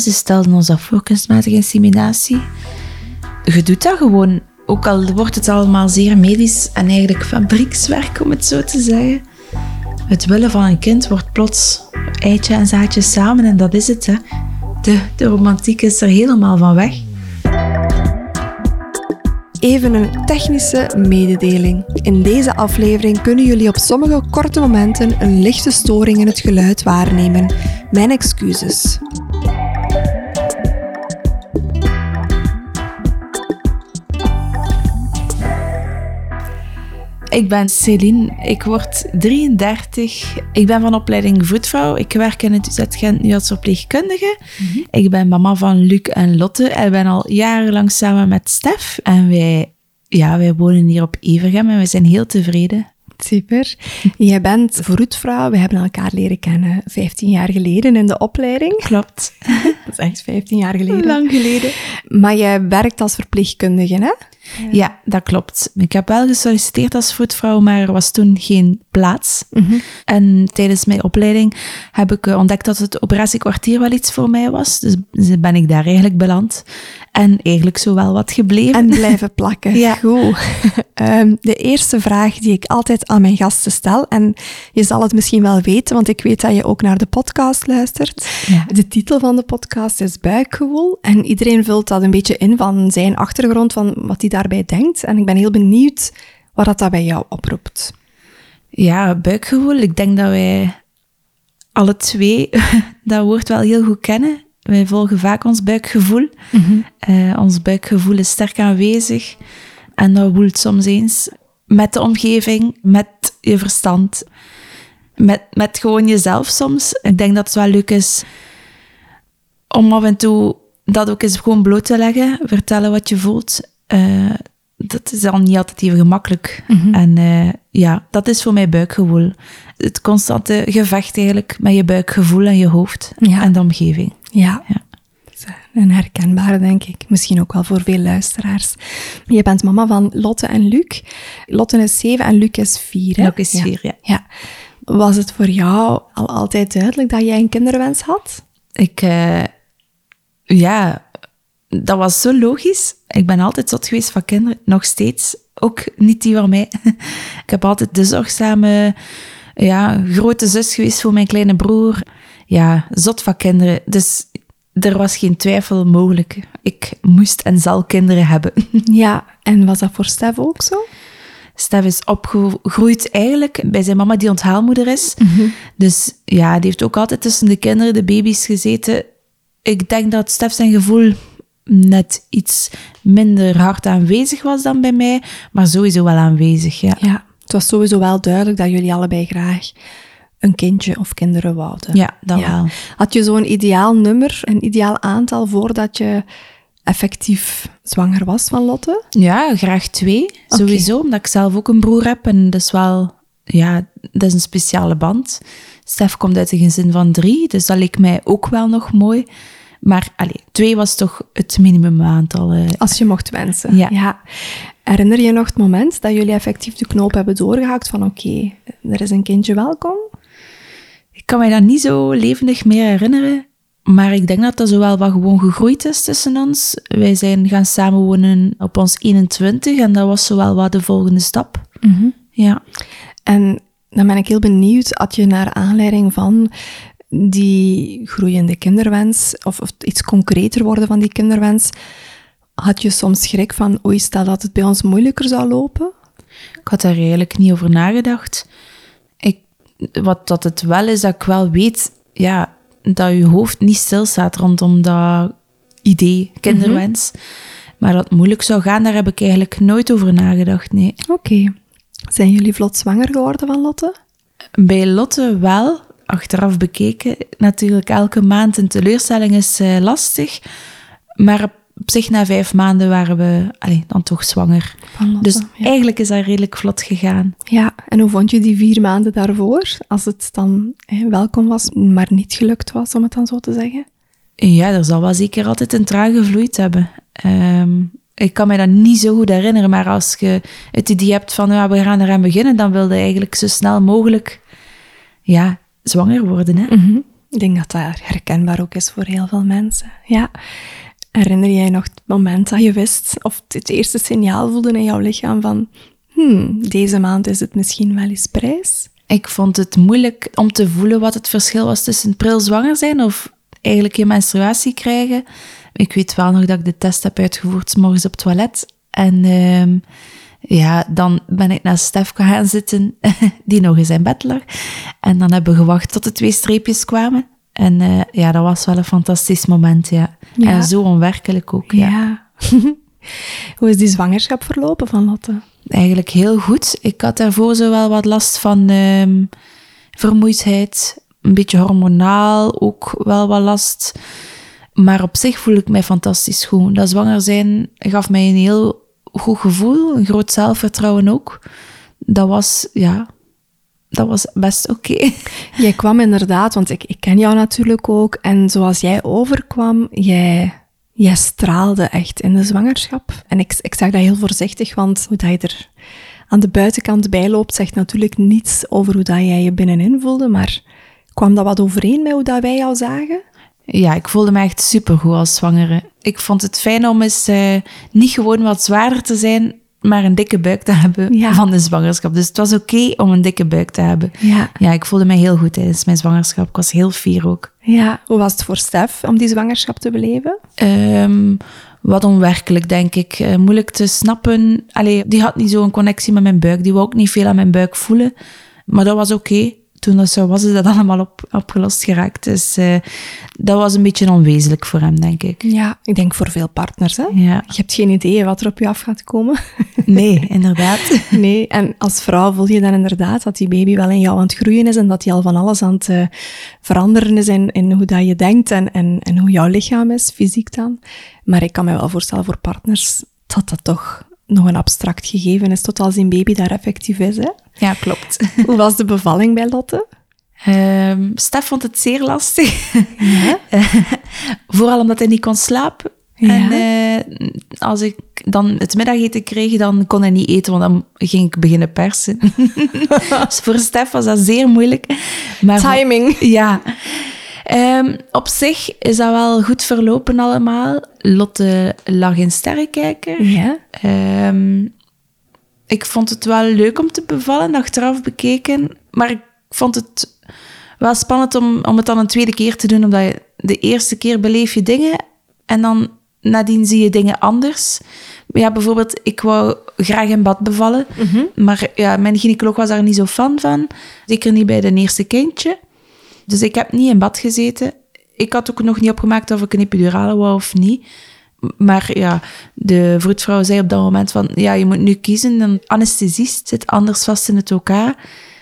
Ze stelden ons dat voor, kunstmatige inseminatie. Je doet dat gewoon, ook al wordt het allemaal zeer medisch en eigenlijk fabriekswerk, om het zo te zeggen. Het willen van een kind wordt plots eitje en zaadje samen en dat is het. Hè. De, de romantiek is er helemaal van weg. Even een technische mededeling. In deze aflevering kunnen jullie op sommige korte momenten een lichte storing in het geluid waarnemen. Mijn excuses. Ik ben Céline, ik word 33. Ik ben van opleiding voetvrouw. Ik werk in het UZ Gent nu als verpleegkundige. Ik ben mama van Luc en Lotte en ben al jarenlang samen met Stef. En wij, ja, wij wonen hier op Evergem en we zijn heel tevreden. Super. Jij bent vroedvrouw. We hebben elkaar leren kennen 15 jaar geleden in de opleiding. Klopt. Dat is echt 15 jaar geleden. Lang geleden. Maar jij werkt als verpleegkundige, hè? Ja, dat klopt. Ik heb wel gesolliciteerd als voetvrouw, maar er was toen geen plaats. En tijdens mijn opleiding heb ik eh, ontdekt dat het operatiekwartier wel iets voor mij was. Dus ben ik daar eigenlijk beland. En eigenlijk zo wel wat gebleven. En blijven plakken. Ja. Goed. Ehm, de eerste vraag die ik altijd aan mijn gasten stel, en je zal het misschien wel weten, want ik weet dat je ook naar de podcast luistert. Ja. De titel van de podcast is Buikgewoel. En iedereen vult dat een beetje in van zijn achtergrond, van wat hij daarbij denkt. En ik ben heel benieuwd wat dat, dat bij jou oproept. Ja, buikgevoel. Ik denk dat wij alle twee dat woord wel heel goed kennen. Wij volgen vaak ons buikgevoel. Eh, ons buikgevoel is sterk aanwezig. En dat woelt soms eens met de omgeving, met je verstand, met, met gewoon jezelf soms. Ik denk dat het wel leuk is om af en toe dat ook eens gewoon bloot te leggen. Vertellen wat je voelt. Eh, dat is dan niet altijd even gemakkelijk. En eh, ja, dat is voor mij buikgevoel. Het constante gevecht eigenlijk met je buikgevoel en je hoofd Ja. en de omgeving. Ja. Ja. Een herkenbare, denk ik. Misschien ook wel voor veel luisteraars. Je bent mama van Lotte en Luc. Lotte is zeven en Luc is vier. Hè? Luc is vier, ja. ja. Was het voor jou al altijd duidelijk dat jij een kinderwens had? Ik, eh, ja, dat was zo logisch. Ik ben altijd zot geweest van kinderen, nog steeds. Ook niet die van mij. Ik heb altijd de zorgzame, ja, grote zus geweest voor mijn kleine broer. Ja, zot van kinderen. Dus er was geen twijfel mogelijk. Ik moest en zal kinderen hebben. Ja. En was dat voor Stef ook zo? Stef is opgegroeid eigenlijk bij zijn mama die onthaalmoeder is. Dus ja, die heeft ook altijd tussen de kinderen, de baby's gezeten. Ik denk dat Stef zijn gevoel net iets minder hard aanwezig was dan bij mij, maar sowieso wel aanwezig, ja. Ja. Het was sowieso wel duidelijk dat jullie allebei graag een kindje of kinderen wouden. Ja, dat wel. Had je zo'n ideaal nummer, een ideaal aantal voordat je effectief zwanger was van Lotte? Ja, graag twee, sowieso, omdat ik zelf ook een broer heb en dat is wel, ja, dat is een speciale band. Stef komt uit een gezin van drie, dus dat leek mij ook wel nog mooi. Maar allee, twee was toch het minimumaantal. eh. Als je mocht wensen. Ja. Herinner je nog het moment dat jullie effectief de knoop hebben doorgehakt van oké, er is een kindje welkom? Ik kan mij dat niet zo levendig meer herinneren. Maar ik denk dat dat zo wel wat gewoon gegroeid is tussen ons. Wij zijn gaan samenwonen op ons 21 en dat was zo wel wat de volgende stap. Ja. En dan ben ik heel benieuwd, had je naar aanleiding van die groeiende kinderwens, of, of iets concreter worden van die kinderwens, had je soms schrik van, oei, stel dat het bij ons moeilijker zou lopen? Ik had daar eigenlijk niet over nagedacht. Ik, wat dat het wel is, dat ik wel weet ja, dat je hoofd niet stilstaat rondom dat idee, kinderwens. Maar dat het moeilijk zou gaan, daar heb ik eigenlijk nooit over nagedacht, nee. Oké. Zijn jullie vlot zwanger geworden van Lotte? Bij Lotte wel, achteraf bekeken. Natuurlijk, elke maand een teleurstelling is eh, lastig. Maar op zich na vijf maanden waren we allee, dan toch zwanger. Lotte, Dus ja. eigenlijk is dat redelijk vlot gegaan. Ja, en hoe vond je die vier maanden daarvoor? Als het dan hè, welkom was, maar niet gelukt was, om het dan zo te zeggen? Ja, er zal wel zeker altijd een traan gevloeid hebben. Ehm, ik kan mij dat niet zo goed herinneren, maar als je het idee hebt van ja, we gaan eraan beginnen, dan wilde je eigenlijk zo snel mogelijk ja, zwanger worden. Hè? Ik denk dat dat herkenbaar ook is voor heel veel mensen. Ja. Herinner jij nog het moment dat je wist, of het eerste signaal voelde in jouw lichaam van, hmm, deze maand is het misschien wel eens prijs? Ik vond het moeilijk om te voelen wat het verschil was tussen pril zwanger zijn of eigenlijk je menstruatie krijgen. Ik weet wel nog dat ik de test heb uitgevoerd, s morgens op het toilet. En ehm, ja, dan ben ik naar Stef gaan zitten, die nog in zijn bed lag. En dan hebben we gewacht tot de twee streepjes kwamen. En uh, ja, dat was wel een fantastisch moment, ja. Ja. En zo onwerkelijk ook, ja. Ja. Hoe is die zwangerschap verlopen van Lotte? Eigenlijk heel goed. Ik had daarvoor zo wel wat last van ehm, vermoeidheid. Een beetje hormonaal, ook wel wat last. Maar op zich voel ik mij fantastisch goed. Dat zwanger zijn gaf mij een heel goed gevoel, een groot zelfvertrouwen ook. Dat was, ja, dat was best oké. Jij kwam inderdaad, want ik, ik ken jou natuurlijk ook. En zoals jij overkwam, jij, jij straalde echt in de zwangerschap. En ik, ik zeg dat heel voorzichtig, want hoe dat je er aan de buitenkant bij loopt, zegt natuurlijk niets over hoe dat jij je binnenin voelde. Maar kwam dat wat overeen met hoe dat wij jou zagen? Ja, ik voelde me echt supergoed als zwangere. Ik vond het fijn om eens uh, niet gewoon wat zwaarder te zijn, maar een dikke buik te hebben Ja. van de zwangerschap. Dus het was oké om een dikke buik te hebben. Ja. Ja, ik voelde me heel goed tijdens mijn zwangerschap. Ik was heel fier ook. Ja, hoe was het voor Stef om die zwangerschap te beleven? Ehm, wat onwerkelijk, denk ik. Eh, moeilijk te snappen. Allee, die had niet zo'n connectie met mijn buik. Die wou ook niet veel aan mijn buik voelen. Maar dat was oké. Toen dat zo was, is dat allemaal op, opgelost geraakt. Dus eh, dat was een beetje onwezenlijk voor hem, denk ik. Ja, ik denk voor veel partners. Hè? Ja. Je hebt geen idee wat er op je af gaat komen. Nee, inderdaad. Nee, en als vrouw voel je dan inderdaad dat die baby wel in jou aan het groeien is en dat hij al van alles aan het eh, veranderen is in, in hoe dat je denkt en, en, en hoe jouw lichaam is, fysiek dan. Maar ik kan me wel voorstellen voor partners dat dat toch nog een abstract gegeven is tot als een baby daar effectief is. Hè? Ja, klopt. Hoe was de bevalling bij Lotte? Ehm Stef vond het zeer lastig. Ja. Vooral omdat hij niet kon slapen. Ja. En eh, als ik dan het middageten kreeg, dan kon hij niet eten, want dan ging ik beginnen persen. dus voor Stef was dat zeer moeilijk. Maar voor- Timing. ja. Ehm, op zich is dat wel goed verlopen allemaal. Lotte lag in sterrenkijker. Ja. Ehm, ik vond het wel leuk om te bevallen, achteraf bekeken. Maar ik vond het wel spannend om, om het dan een tweede keer te doen. Omdat je de eerste keer beleef je dingen en dan nadien zie je dingen anders. Ja, bijvoorbeeld, ik wou graag in bad bevallen. Maar ja, mijn gynaecoloog was daar niet zo fan van. Zeker niet bij de eerste kindje. Dus ik heb niet in bad gezeten. Ik had ook nog niet opgemaakt of ik een epidurale wou of niet. Maar ja, de vroedvrouw zei op dat moment van, ja, je moet nu kiezen. Een anesthesist zit anders vast in het OK.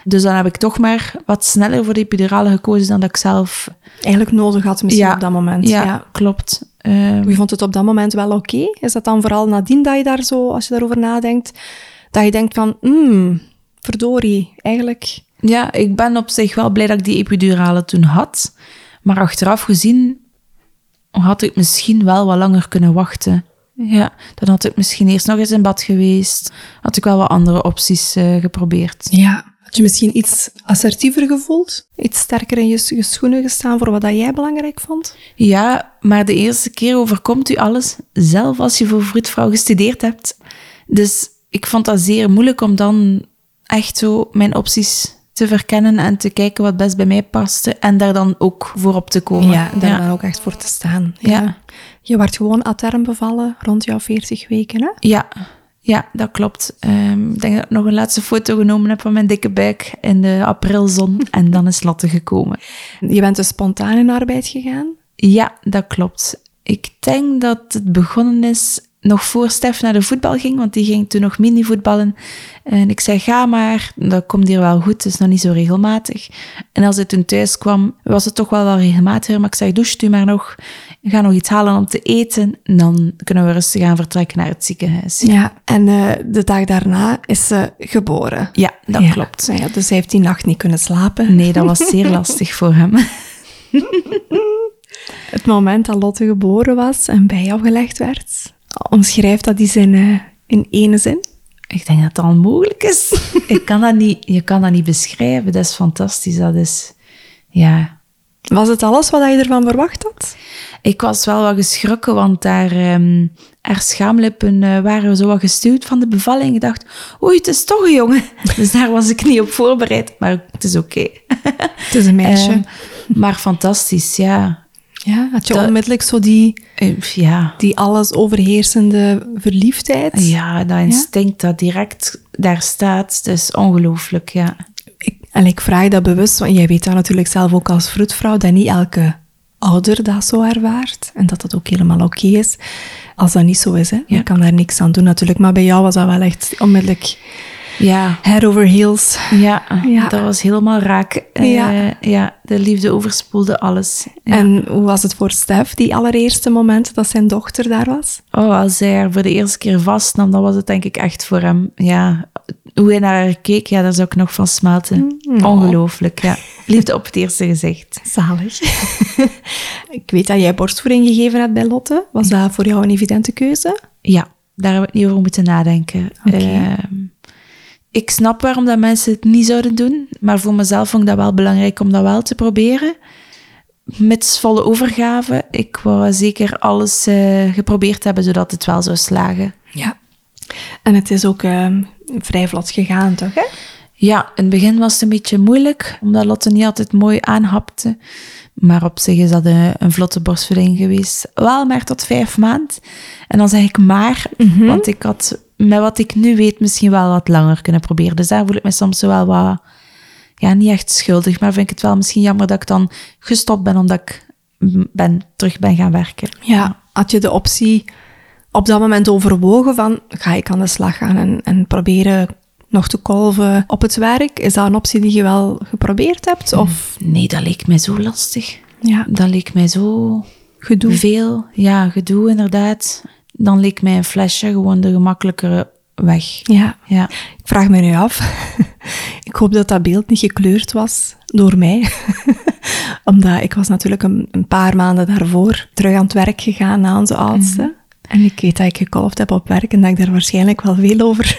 Dus dan heb ik toch maar wat sneller voor de epidurale gekozen dan dat ik zelf... Eigenlijk nodig had misschien Ja. op dat moment. Ja, ja. klopt. Ehm, Je vond het op dat moment wel oké? Is dat dan vooral nadien dat je daar zo, als je daarover nadenkt, dat je denkt van, hmm, verdorie, eigenlijk... Ja, ik ben op zich wel blij dat ik die epidurale toen had. Maar achteraf gezien had ik misschien wel wat langer kunnen wachten. Ja, dan had ik misschien eerst nog eens in bad geweest. Had ik wel wat andere opties eh, geprobeerd. Ja. Had je misschien iets assertiever gevoeld? Iets sterker in je, je schoenen gestaan voor wat dat jij belangrijk vond? Ja, maar de eerste keer overkomt u alles zelf als je voor vroedvrouw gestudeerd hebt. Dus ik vond dat zeer moeilijk om dan echt zo mijn opties te verkennen en te kijken wat best bij mij paste en daar dan ook voor op te komen. Ja, daar dan ook echt voor te staan. Ja. Je werd gewoon a term bevallen rond jouw 40 weken, hè? Ja, ja, dat klopt. Ehm, ik denk dat ik nog een laatste foto genomen heb van mijn dikke buik in de aprilzon. en dan is Lotte gekomen. Je bent dus spontaan in arbeid gegaan. Ja, dat klopt. Ik denk dat het begonnen is nog voor Stef naar de voetbal ging, want die ging toen nog mini-voetballen. En ik zei, ga maar, dat komt hier wel goed, het is nog niet zo regelmatig. En als hij toen thuis kwam, was het toch wel wel regelmatiger, maar ik zei, douche u maar nog, ga nog iets halen om te eten, en dan kunnen we rustig gaan vertrekken naar het ziekenhuis. Ja. En eh, de dag daarna is ze geboren. Ja, dat Ja. klopt. Nou ja, dus hij heeft die nacht niet kunnen slapen. Nee, dat was zeer lastig voor hem. Het moment dat Lotte geboren was en bij jou gelegd werd, omschrijf dat eens in, eh, in ene zin. Ik denk dat dat onmogelijk is. Ik kan dat niet, je kan dat niet beschrijven. Dat is fantastisch. Dat is, ja, Was het alles wat je ervan verwacht had? Ik was wel wat geschrokken, want daar, um, haar schaamlippen uh, waren zo wat gestuurd van de bevalling. Ik dacht, oei, het is toch een jongen. Dus daar was ik niet op voorbereid, maar het is oké. Okay. Het is een meisje. Um, maar fantastisch, ja. Ja, had je dat, onmiddellijk zo die, uh, ja. die alles overheersende verliefdheid? Ja, dat instinct ja? dat direct daar staat, dat is ongelooflijk, ja. Ik, en ik vraag dat bewust, want jij weet dat natuurlijk zelf ook als vroedvrouw, dat niet elke ouder dat zo ervaart. En dat dat ook helemaal oké okay is. Als dat niet zo is, hè. je kan daar niks aan doen natuurlijk. Maar bij jou was dat wel echt onmiddellijk ja. head over heels. Ja, ja. dat was helemaal raak. Ja. Uh, ja, de liefde overspoelde alles. Ja. En hoe was het voor Stef, die allereerste moment dat zijn dochter daar was? Oh, als hij haar voor de eerste keer vastnam, dan was het denk ik echt voor hem, ja... Hoe hij naar haar keek, ja, daar zou ik nog van smelten. Mm. Ongelooflijk, ja. Liefde op het eerste gezicht. Zalig. ik weet dat jij borstvoeding gegeven hebt bij Lotte. Was dat voor jou een evidente keuze? Ja, daar hebben we niet over moeten nadenken. Okay. Uh, ik snap waarom dat mensen het niet zouden doen, maar voor mezelf vond ik dat wel belangrijk om dat wel te proberen. Met volle overgave. Ik wou zeker alles uh, geprobeerd hebben, zodat het wel zou slagen. Ja. En het is ook uh, vrij vlot gegaan, toch? Hè? Ja, in het begin was het een beetje moeilijk, omdat Lotte niet altijd mooi aanhapte. Maar op zich is dat een, een vlotte borstvoeding geweest. Wel maar tot vijf maanden. En dan zeg ik maar, mm -hmm. want ik had met wat ik nu weet misschien wel wat langer kunnen proberen. Dus daar voel ik me soms wel wat, ja, niet echt schuldig, maar vind ik het wel misschien jammer dat ik dan gestopt ben omdat ik ben, terug ben gaan werken. Ja, had je de optie op dat moment overwogen van, ga ik aan de slag gaan en, en proberen nog te kolven op het werk? Is dat een optie die je wel geprobeerd hebt? Of? Nee, dat leek mij zo lastig. Ja. Dat leek mij zo... Gedoe. Veel, ja, gedoe inderdaad dan leek mij een flesje gewoon de gemakkelijkere weg. Ja. ja. Ik vraag me nu af. ik hoop dat dat beeld niet gekleurd was door mij. Omdat ik was natuurlijk een, een, paar maanden daarvoor terug aan het werk gegaan na onze oudste. Mm. En ik weet dat ik gekolfd heb op werk en dat ik daar waarschijnlijk wel veel over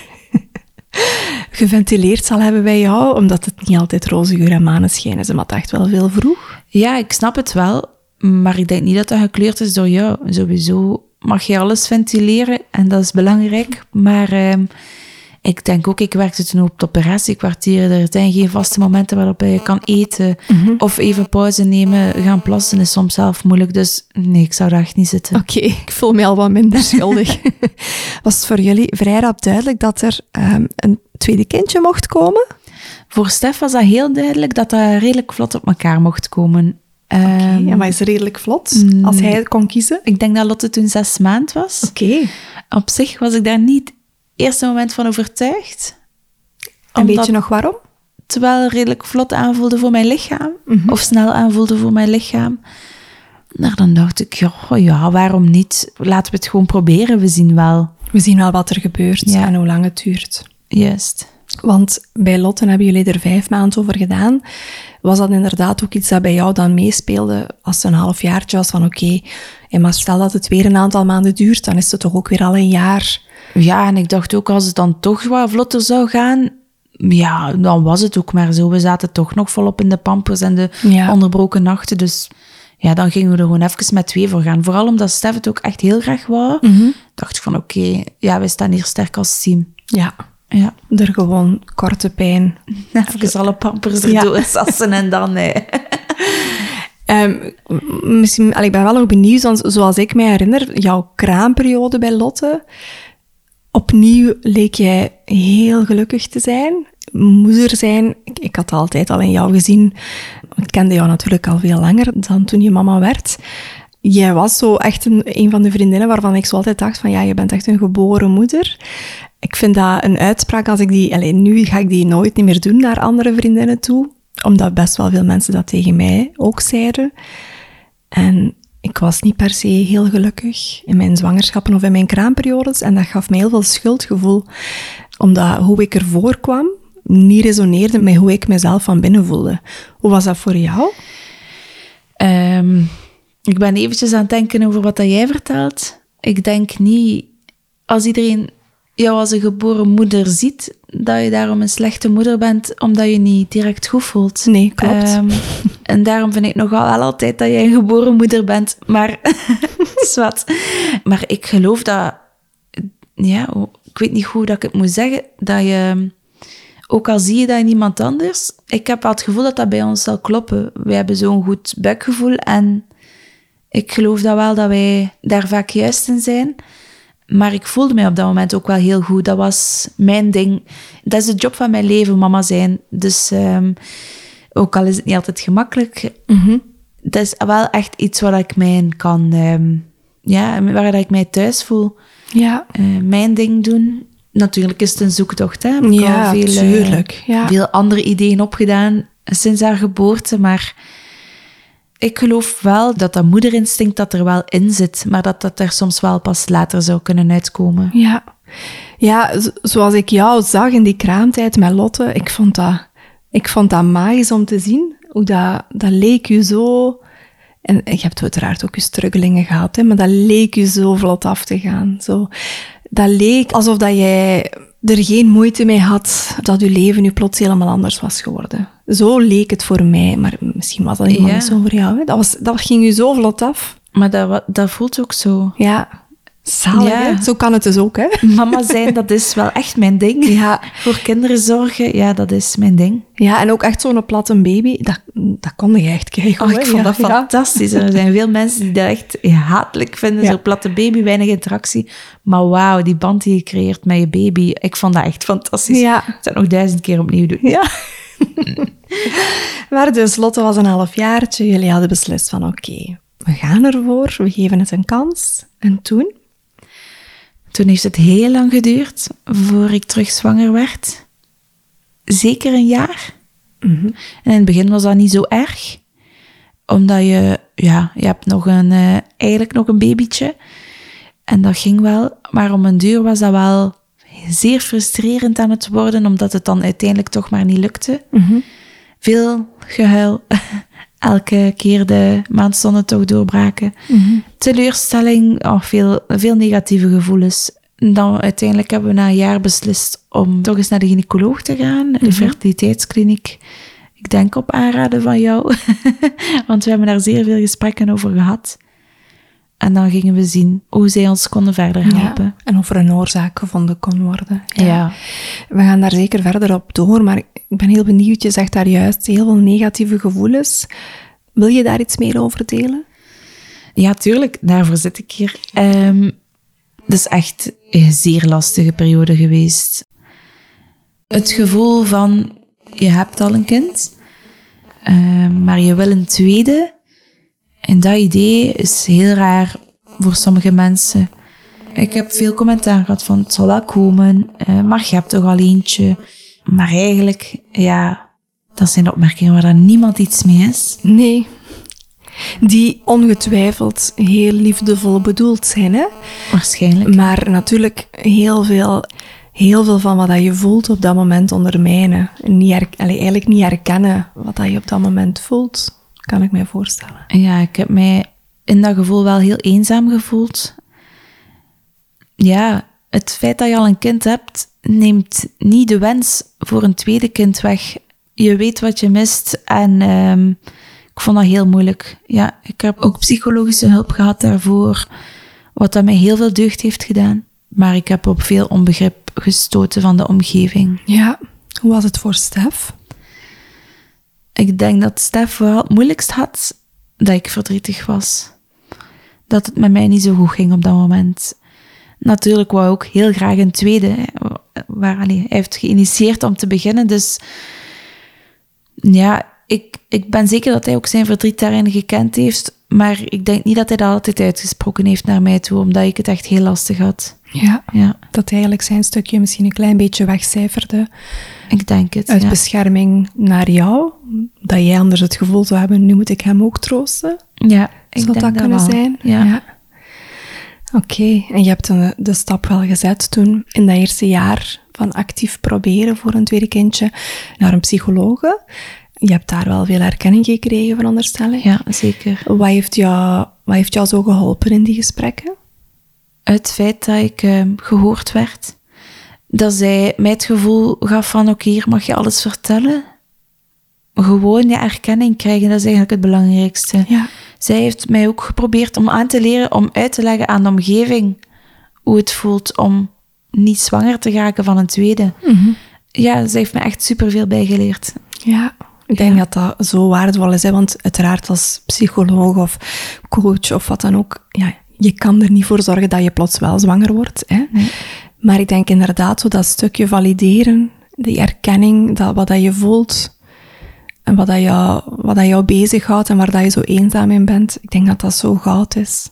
geventileerd zal hebben bij jou, omdat het niet altijd roze geur en maneschijn is, maar het echt wel veel vroeg. Ja, ik snap het wel, maar ik denk niet dat dat gekleurd is door jou. Sowieso mag je alles ventileren en dat is belangrijk. Maar uh, ik denk ook, ik werkte toen op het operatiekwartier. Er zijn geen vaste momenten waarop je kan eten mm -hmm. of even pauze nemen. Gaan plassen is soms zelf moeilijk. Dus nee, ik zou daar echt niet zitten. Oké, okay, ik voel me al wat minder schuldig. Was het voor jullie vrij rap duidelijk dat er um, een tweede kindje mocht komen? Voor Stef was dat heel duidelijk dat dat redelijk vlot op elkaar mocht komen. Okay, um, maar is redelijk vlot als hij kon kiezen? Ik denk dat Lotte toen zes maand was. Oké. Okay. Op zich was ik daar niet eerste moment van overtuigd. En weet je nog waarom? Terwijl redelijk vlot aanvoelde voor mijn lichaam. Mhm. Mm -hmm. Of snel aanvoelde voor mijn lichaam. Nou, dan dacht ik, ja, ja, waarom niet? Laten we het gewoon proberen, we zien wel. We zien wel wat er gebeurt ja. en hoe lang het duurt. Juist. Want bij Lotte hebben jullie er vijf maanden over gedaan. Was dat inderdaad ook iets dat bij jou dan meespeelde als het een halfjaartje was van oké, okay, maar stel dat het weer een aantal maanden duurt, dan is het toch ook weer al een jaar. Ja, en ik dacht ook als het dan toch wat vlotter zou gaan, ja, dan was het ook maar zo. We zaten toch nog volop in de pampers en de ja. onderbroken nachten, dus ja, dan gingen we er gewoon even met twee voor gaan. Vooral omdat Stef het ook echt heel graag wou. Mm -hmm. Dacht ik van oké, okay, ja, wij staan hier sterk als team. Ja. Ja. Er gewoon korte pijn. Even alle pampers erdoor ja. sassen en dan... Nee. um, misschien, ik ben wel nog benieuwd, want zoals ik me herinner, jouw kraamperiode bij Lotte, opnieuw leek jij heel gelukkig te zijn. Moeder zijn, ik, ik had altijd al in jou gezien, ik kende jou natuurlijk al veel langer dan toen je mama werd. Jij was zo echt een, een van de vriendinnen waarvan ik zo altijd dacht van ja, je bent echt een geboren moeder. Ik vind dat een uitspraak als ik die... Alleen nu ga ik die nooit niet meer doen naar andere vriendinnen toe. Omdat best wel veel mensen dat tegen mij ook zeiden. En ik was niet per se heel gelukkig in mijn zwangerschappen of in mijn kraamperiodes. En dat gaf mij heel veel schuldgevoel. Omdat hoe ik ervoor kwam niet resoneerde met hoe ik mezelf van binnen voelde. Hoe was dat voor jou? Um, ik ben eventjes aan het denken over wat dat jij vertelt. Ik denk niet... Als iedereen jou als een geboren moeder ziet, dat je daarom een slechte moeder bent, omdat je niet direct goed voelt. Nee, klopt. Ehm, en daarom vind ik nogal wel altijd dat jij een geboren moeder bent. Maar, zwart. Maar ik geloof dat, ja, ik weet niet hoe dat ik het moet zeggen, dat je, ook al zie je dat in iemand anders, ik heb wel het gevoel dat dat bij ons zal kloppen. Wij hebben zo'n goed buikgevoel en ik geloof dat wel dat wij daar vaak juist in zijn. Maar ik voelde mij op dat moment ook wel heel goed. Dat was mijn ding. Dat is de job van mijn leven, mama zijn. Dus ehm, ook al is het niet altijd gemakkelijk, Mhm. dat is wel echt iets waar ik mij in kan... ehm, ja, waar ik mij thuis voel. Ja, Eh, mijn ding doen. Natuurlijk is het een zoektocht, hè. Ik heb ja veel, eh. Ja. veel andere ideeën opgedaan sinds haar geboorte, maar ik geloof wel dat dat moederinstinct dat er wel in zit, maar dat dat er soms wel pas later zou kunnen uitkomen. Ja, ja zo- zoals ik jou zag in die kraamtijd met Lotte, ik vond dat, ik vond dat magisch om te zien. Hoe dat, dat leek u zo... En je hebt uiteraard ook je struggelingen gehad, hè, maar dat leek u zo vlot af te gaan. Zo, dat leek alsof dat jij er geen moeite mee had dat je leven nu plots helemaal anders was geworden. Zo leek het voor mij, maar misschien was dat helemaal Ja. niet zo voor jou. Hè. Dat, was, dat ging u zo vlot af. Maar dat, dat voelt ook zo. Ja, zalig, Ja. Zo kan het dus ook, hè? Mama zijn, dat is wel echt mijn ding. Ja. Voor kinderen zorgen, ja, dat is mijn ding. Ja, en ook echt zo'n platte baby, dat, dat kon je echt krijgen. Oh, ik vond Ja, dat fantastisch. Er zijn veel mensen die dat echt hatelijk vinden. Zo'n platte baby, weinig interactie. Maar wauw, die band die je creëert met je baby. Ik vond dat echt fantastisch. Ja. Ik zou het nog duizend keer opnieuw doen. Ja. maar dus, Lotte was een halfjaartje. Jullie hadden beslist van, oké, we gaan ervoor. We geven het een kans. En toen? Toen heeft het heel lang geduurd voor ik terug zwanger werd. Zeker een jaar. En in het begin was dat niet zo erg. Omdat je, ja, je hebt nog een, eh, eigenlijk nog een babytje. En dat ging wel. Maar om een duur was dat wel zeer frustrerend aan het worden, omdat het dan uiteindelijk toch maar niet lukte. Veel gehuil. Elke keer de maandstonden toch doorbraken. Teleurstelling, oh, veel, veel negatieve gevoelens. En Dan uiteindelijk hebben we na een jaar beslist om toch eens naar de gynaecoloog te gaan, de fertiliteitskliniek. Ik denk op aanraden van jou, want we hebben daar zeer veel gesprekken over gehad. En dan gingen we zien hoe zij ons konden verder helpen. Ja, en of er een oorzaak gevonden kon worden. Ja. We gaan daar zeker verder op door, maar ik ben heel benieuwd. Je zegt daar juist heel veel negatieve gevoelens. Wil je daar iets meer over delen? Ja, tuurlijk. Daarvoor zit ik hier. Ehm het is echt een zeer lastige periode geweest. Het gevoel van, je hebt al een kind, ehm, maar je wil een tweede. En dat idee is heel raar voor sommige mensen. Ik heb veel commentaar gehad van, het zal wel komen, maar je hebt toch al eentje. Maar eigenlijk, ja, dat zijn opmerkingen waar dan niemand iets mee is. Nee. Die ongetwijfeld heel liefdevol bedoeld zijn, hè? Waarschijnlijk. Maar natuurlijk heel veel, heel veel van wat dat je voelt op dat moment ondermijnen. En niet allee, eigenlijk niet herkennen wat dat je op dat moment voelt, kan ik mij voorstellen. Ja, ik heb mij in dat gevoel wel heel eenzaam gevoeld. Ja, het feit dat je al een kind hebt, neemt niet de wens voor een tweede kind weg. Je weet wat je mist en ehm, ik vond dat heel moeilijk. Ja, ik heb ook psychologische hulp gehad daarvoor, wat dat mij heel veel deugd heeft gedaan. Maar ik heb op veel onbegrip gestoten van de omgeving. Ja. Hoe was het voor Stef? Ik denk dat Stef wel het moeilijkst had dat ik verdrietig was. Dat het met mij niet zo goed ging op dat moment. Natuurlijk wou ik ook heel graag een tweede. Waar, allee, hij heeft geïnitieerd om te beginnen. Dus ja, ik, ik ben zeker dat hij ook zijn verdriet daarin gekend heeft. Maar ik denk niet dat hij dat altijd uitgesproken heeft naar mij toe. Omdat ik het echt heel lastig had. Ja. Ja, Dat eigenlijk zijn stukje misschien een klein beetje wegcijferde ik denk het. uit ja. bescherming naar jou. Dat jij anders het gevoel zou hebben, nu moet ik hem ook troosten. ja, ik Zou denk dat kunnen wel. zijn? Ja. Oké, en je hebt de, de stap wel gezet toen in dat eerste jaar van actief proberen voor een tweede kindje naar een psychologe. Je hebt daar wel veel erkenning gekregen, veronderstel ik. ja, zeker. Wat, heeft jou, wat heeft jou zo geholpen in die gesprekken? Het feit dat ik ehm, gehoord werd. dat zij mij het gevoel gaf van oké, hier mag je alles vertellen. Gewoon je erkenning krijgen, dat is eigenlijk het belangrijkste. Ja. Zij heeft mij ook geprobeerd om aan te leren, om uit te leggen aan de omgeving hoe het voelt om niet zwanger te raken van een tweede. Mhm. Ja, zij heeft me echt superveel bijgeleerd. Ja, ik denk dat dat zo waardevol is. Hè? Want uiteraard als psycholoog of coach of wat dan ook, ja, je kan er niet voor zorgen dat je plots wel zwanger wordt. Hè? Maar ik denk inderdaad, zo dat stukje valideren, die erkenning, dat, wat dat je voelt en wat, dat jou, wat dat jou bezighoudt en waar dat je zo eenzaam in bent, ik denk dat dat zo goud is.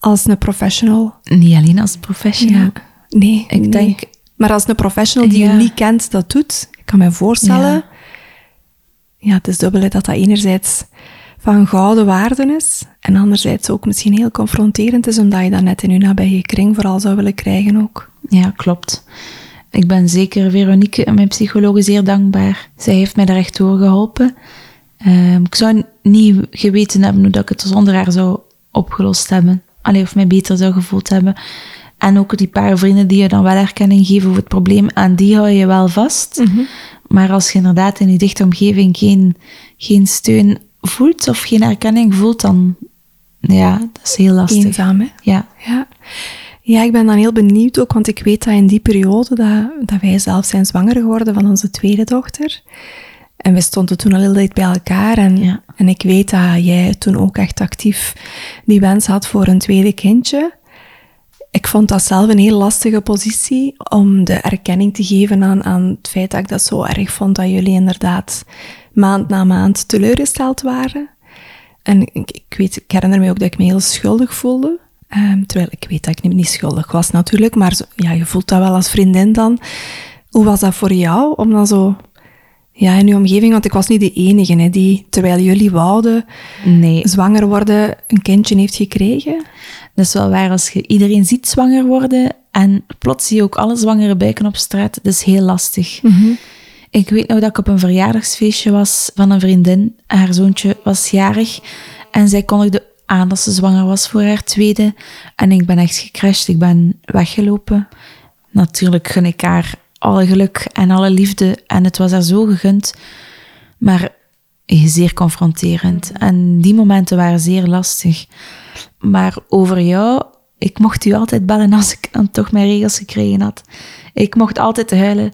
Als een professional. Niet alleen als professional. Ja. Nee, Ik nee. denk- Maar als een professional die Ja. je niet kent dat doet, ik kan me voorstellen... Ja. Het is dubbel dat dat enerzijds van gouden waarde is en anderzijds ook misschien heel confronterend is, omdat je dat net in je nabije kring vooral zou willen krijgen ook. Ja, klopt. Ik ben zeker Veronique, mijn psycholoog, zeer dankbaar. Zij heeft mij daar echt door geholpen. Ehm, ik zou niet geweten hebben hoe dat ik het zonder haar zou opgelost hebben. Alleen of mij beter zou gevoeld hebben. En ook die paar vrienden die je dan wel erkenning geven over het probleem, aan die hou je wel vast. Maar als je inderdaad in je dichte omgeving geen, geen steun voelt of geen erkenning voelt, dan ja, dat is heel lastig. Eenzaam, hè? Ja. Ja. ja, ik ben dan heel benieuwd ook, want ik weet dat in die periode dat, dat wij zelf zijn zwanger geworden van onze tweede dochter. En we stonden toen al heel dicht bij elkaar. En, Ja. en ik weet dat jij toen ook echt actief die wens had voor een tweede kindje. Ik vond dat zelf een heel lastige positie om de erkenning te geven aan, aan het feit dat ik dat zo erg vond dat jullie inderdaad maand na maand teleurgesteld waren. En ik, weet, ik herinner me ook dat ik me heel schuldig voelde. Ehm, terwijl ik weet dat ik niet, schuldig was natuurlijk, maar ja, je voelt dat wel als vriendin dan. Hoe was dat voor jou om dan zo ja, in je omgeving, want ik was niet de enige hè, die, terwijl jullie wouden Nee, zwanger worden, een kindje heeft gekregen? Dat is wel waar als je iedereen ziet zwanger worden en plots zie je ook alle zwangere buiken op straat. Dat is heel lastig. Ik weet nog dat ik op een verjaardagsfeestje was van een vriendin. Haar zoontje was jarig en zij kondigde aan dat ze zwanger was voor haar tweede. En ik ben echt gecrashed. Ik ben weggelopen. Natuurlijk gun ik haar alle geluk en alle liefde en het was haar zo gegund. Maar zeer confronterend. En die momenten waren zeer lastig. Maar over jou, ik mocht u altijd bellen als ik dan toch mijn regels gekregen had. Ik mocht altijd huilen.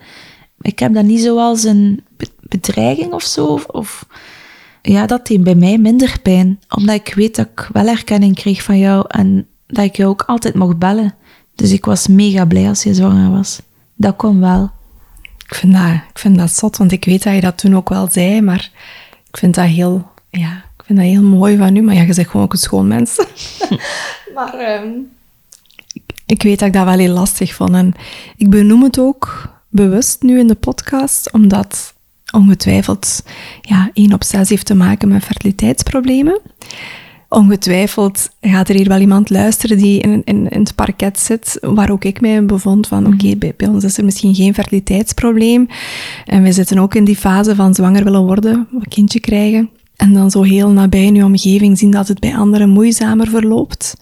Ik heb dat niet zoals een be- bedreiging of zo. Of, of- ja, dat deed bij mij minder pijn. Omdat ik weet dat ik wel erkenning kreeg van jou en dat ik jou ook altijd mocht bellen. Dus ik was mega blij als je zwanger was. Dat kon wel. Ik vind, dat, ik vind dat zot, want ik weet dat je dat toen ook wel zei, maar ik vind dat heel, ja, ik vind dat heel mooi van u. Maar ja, je zegt gewoon ook een schoon mens. maar ehm, ik, ik weet dat ik dat wel heel lastig vond. En ik benoem het ook bewust nu in de podcast, omdat ongetwijfeld ja, 1 op 6 heeft te maken met fertiliteitsproblemen. Ongetwijfeld gaat er hier wel iemand luisteren die in, in, in het parket zit, waar ook ik mij in bevond van, oké, bij, bij ons is er misschien geen fertiliteitsprobleem. En we zitten ook in die fase van zwanger willen worden, een kindje krijgen. En dan zo heel nabij in je omgeving zien dat het bij anderen moeizamer verloopt.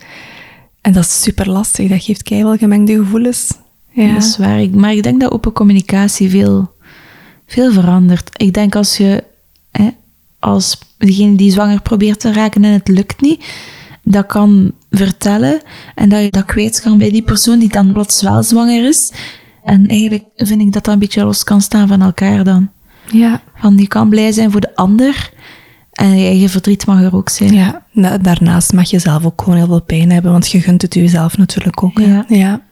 En dat is super lastig, dat geeft keihard gemengde gevoelens. Ja. Dat is waar. Maar ik denk dat open communicatie veel, veel verandert. Ik denk als je, hè, als degene die zwanger probeert te raken en het lukt niet, dat kan vertellen en dat je dat kwijt kan bij die persoon die dan plots wel zwanger is. En eigenlijk vind ik dat dat een beetje los kan staan van elkaar dan. ja. Van je kan blij zijn voor de ander en je eigen verdriet mag er ook zijn. Ja, da- daarnaast mag je zelf ook gewoon heel veel pijn hebben, want je gunt het jezelf natuurlijk ook. Ja. ja.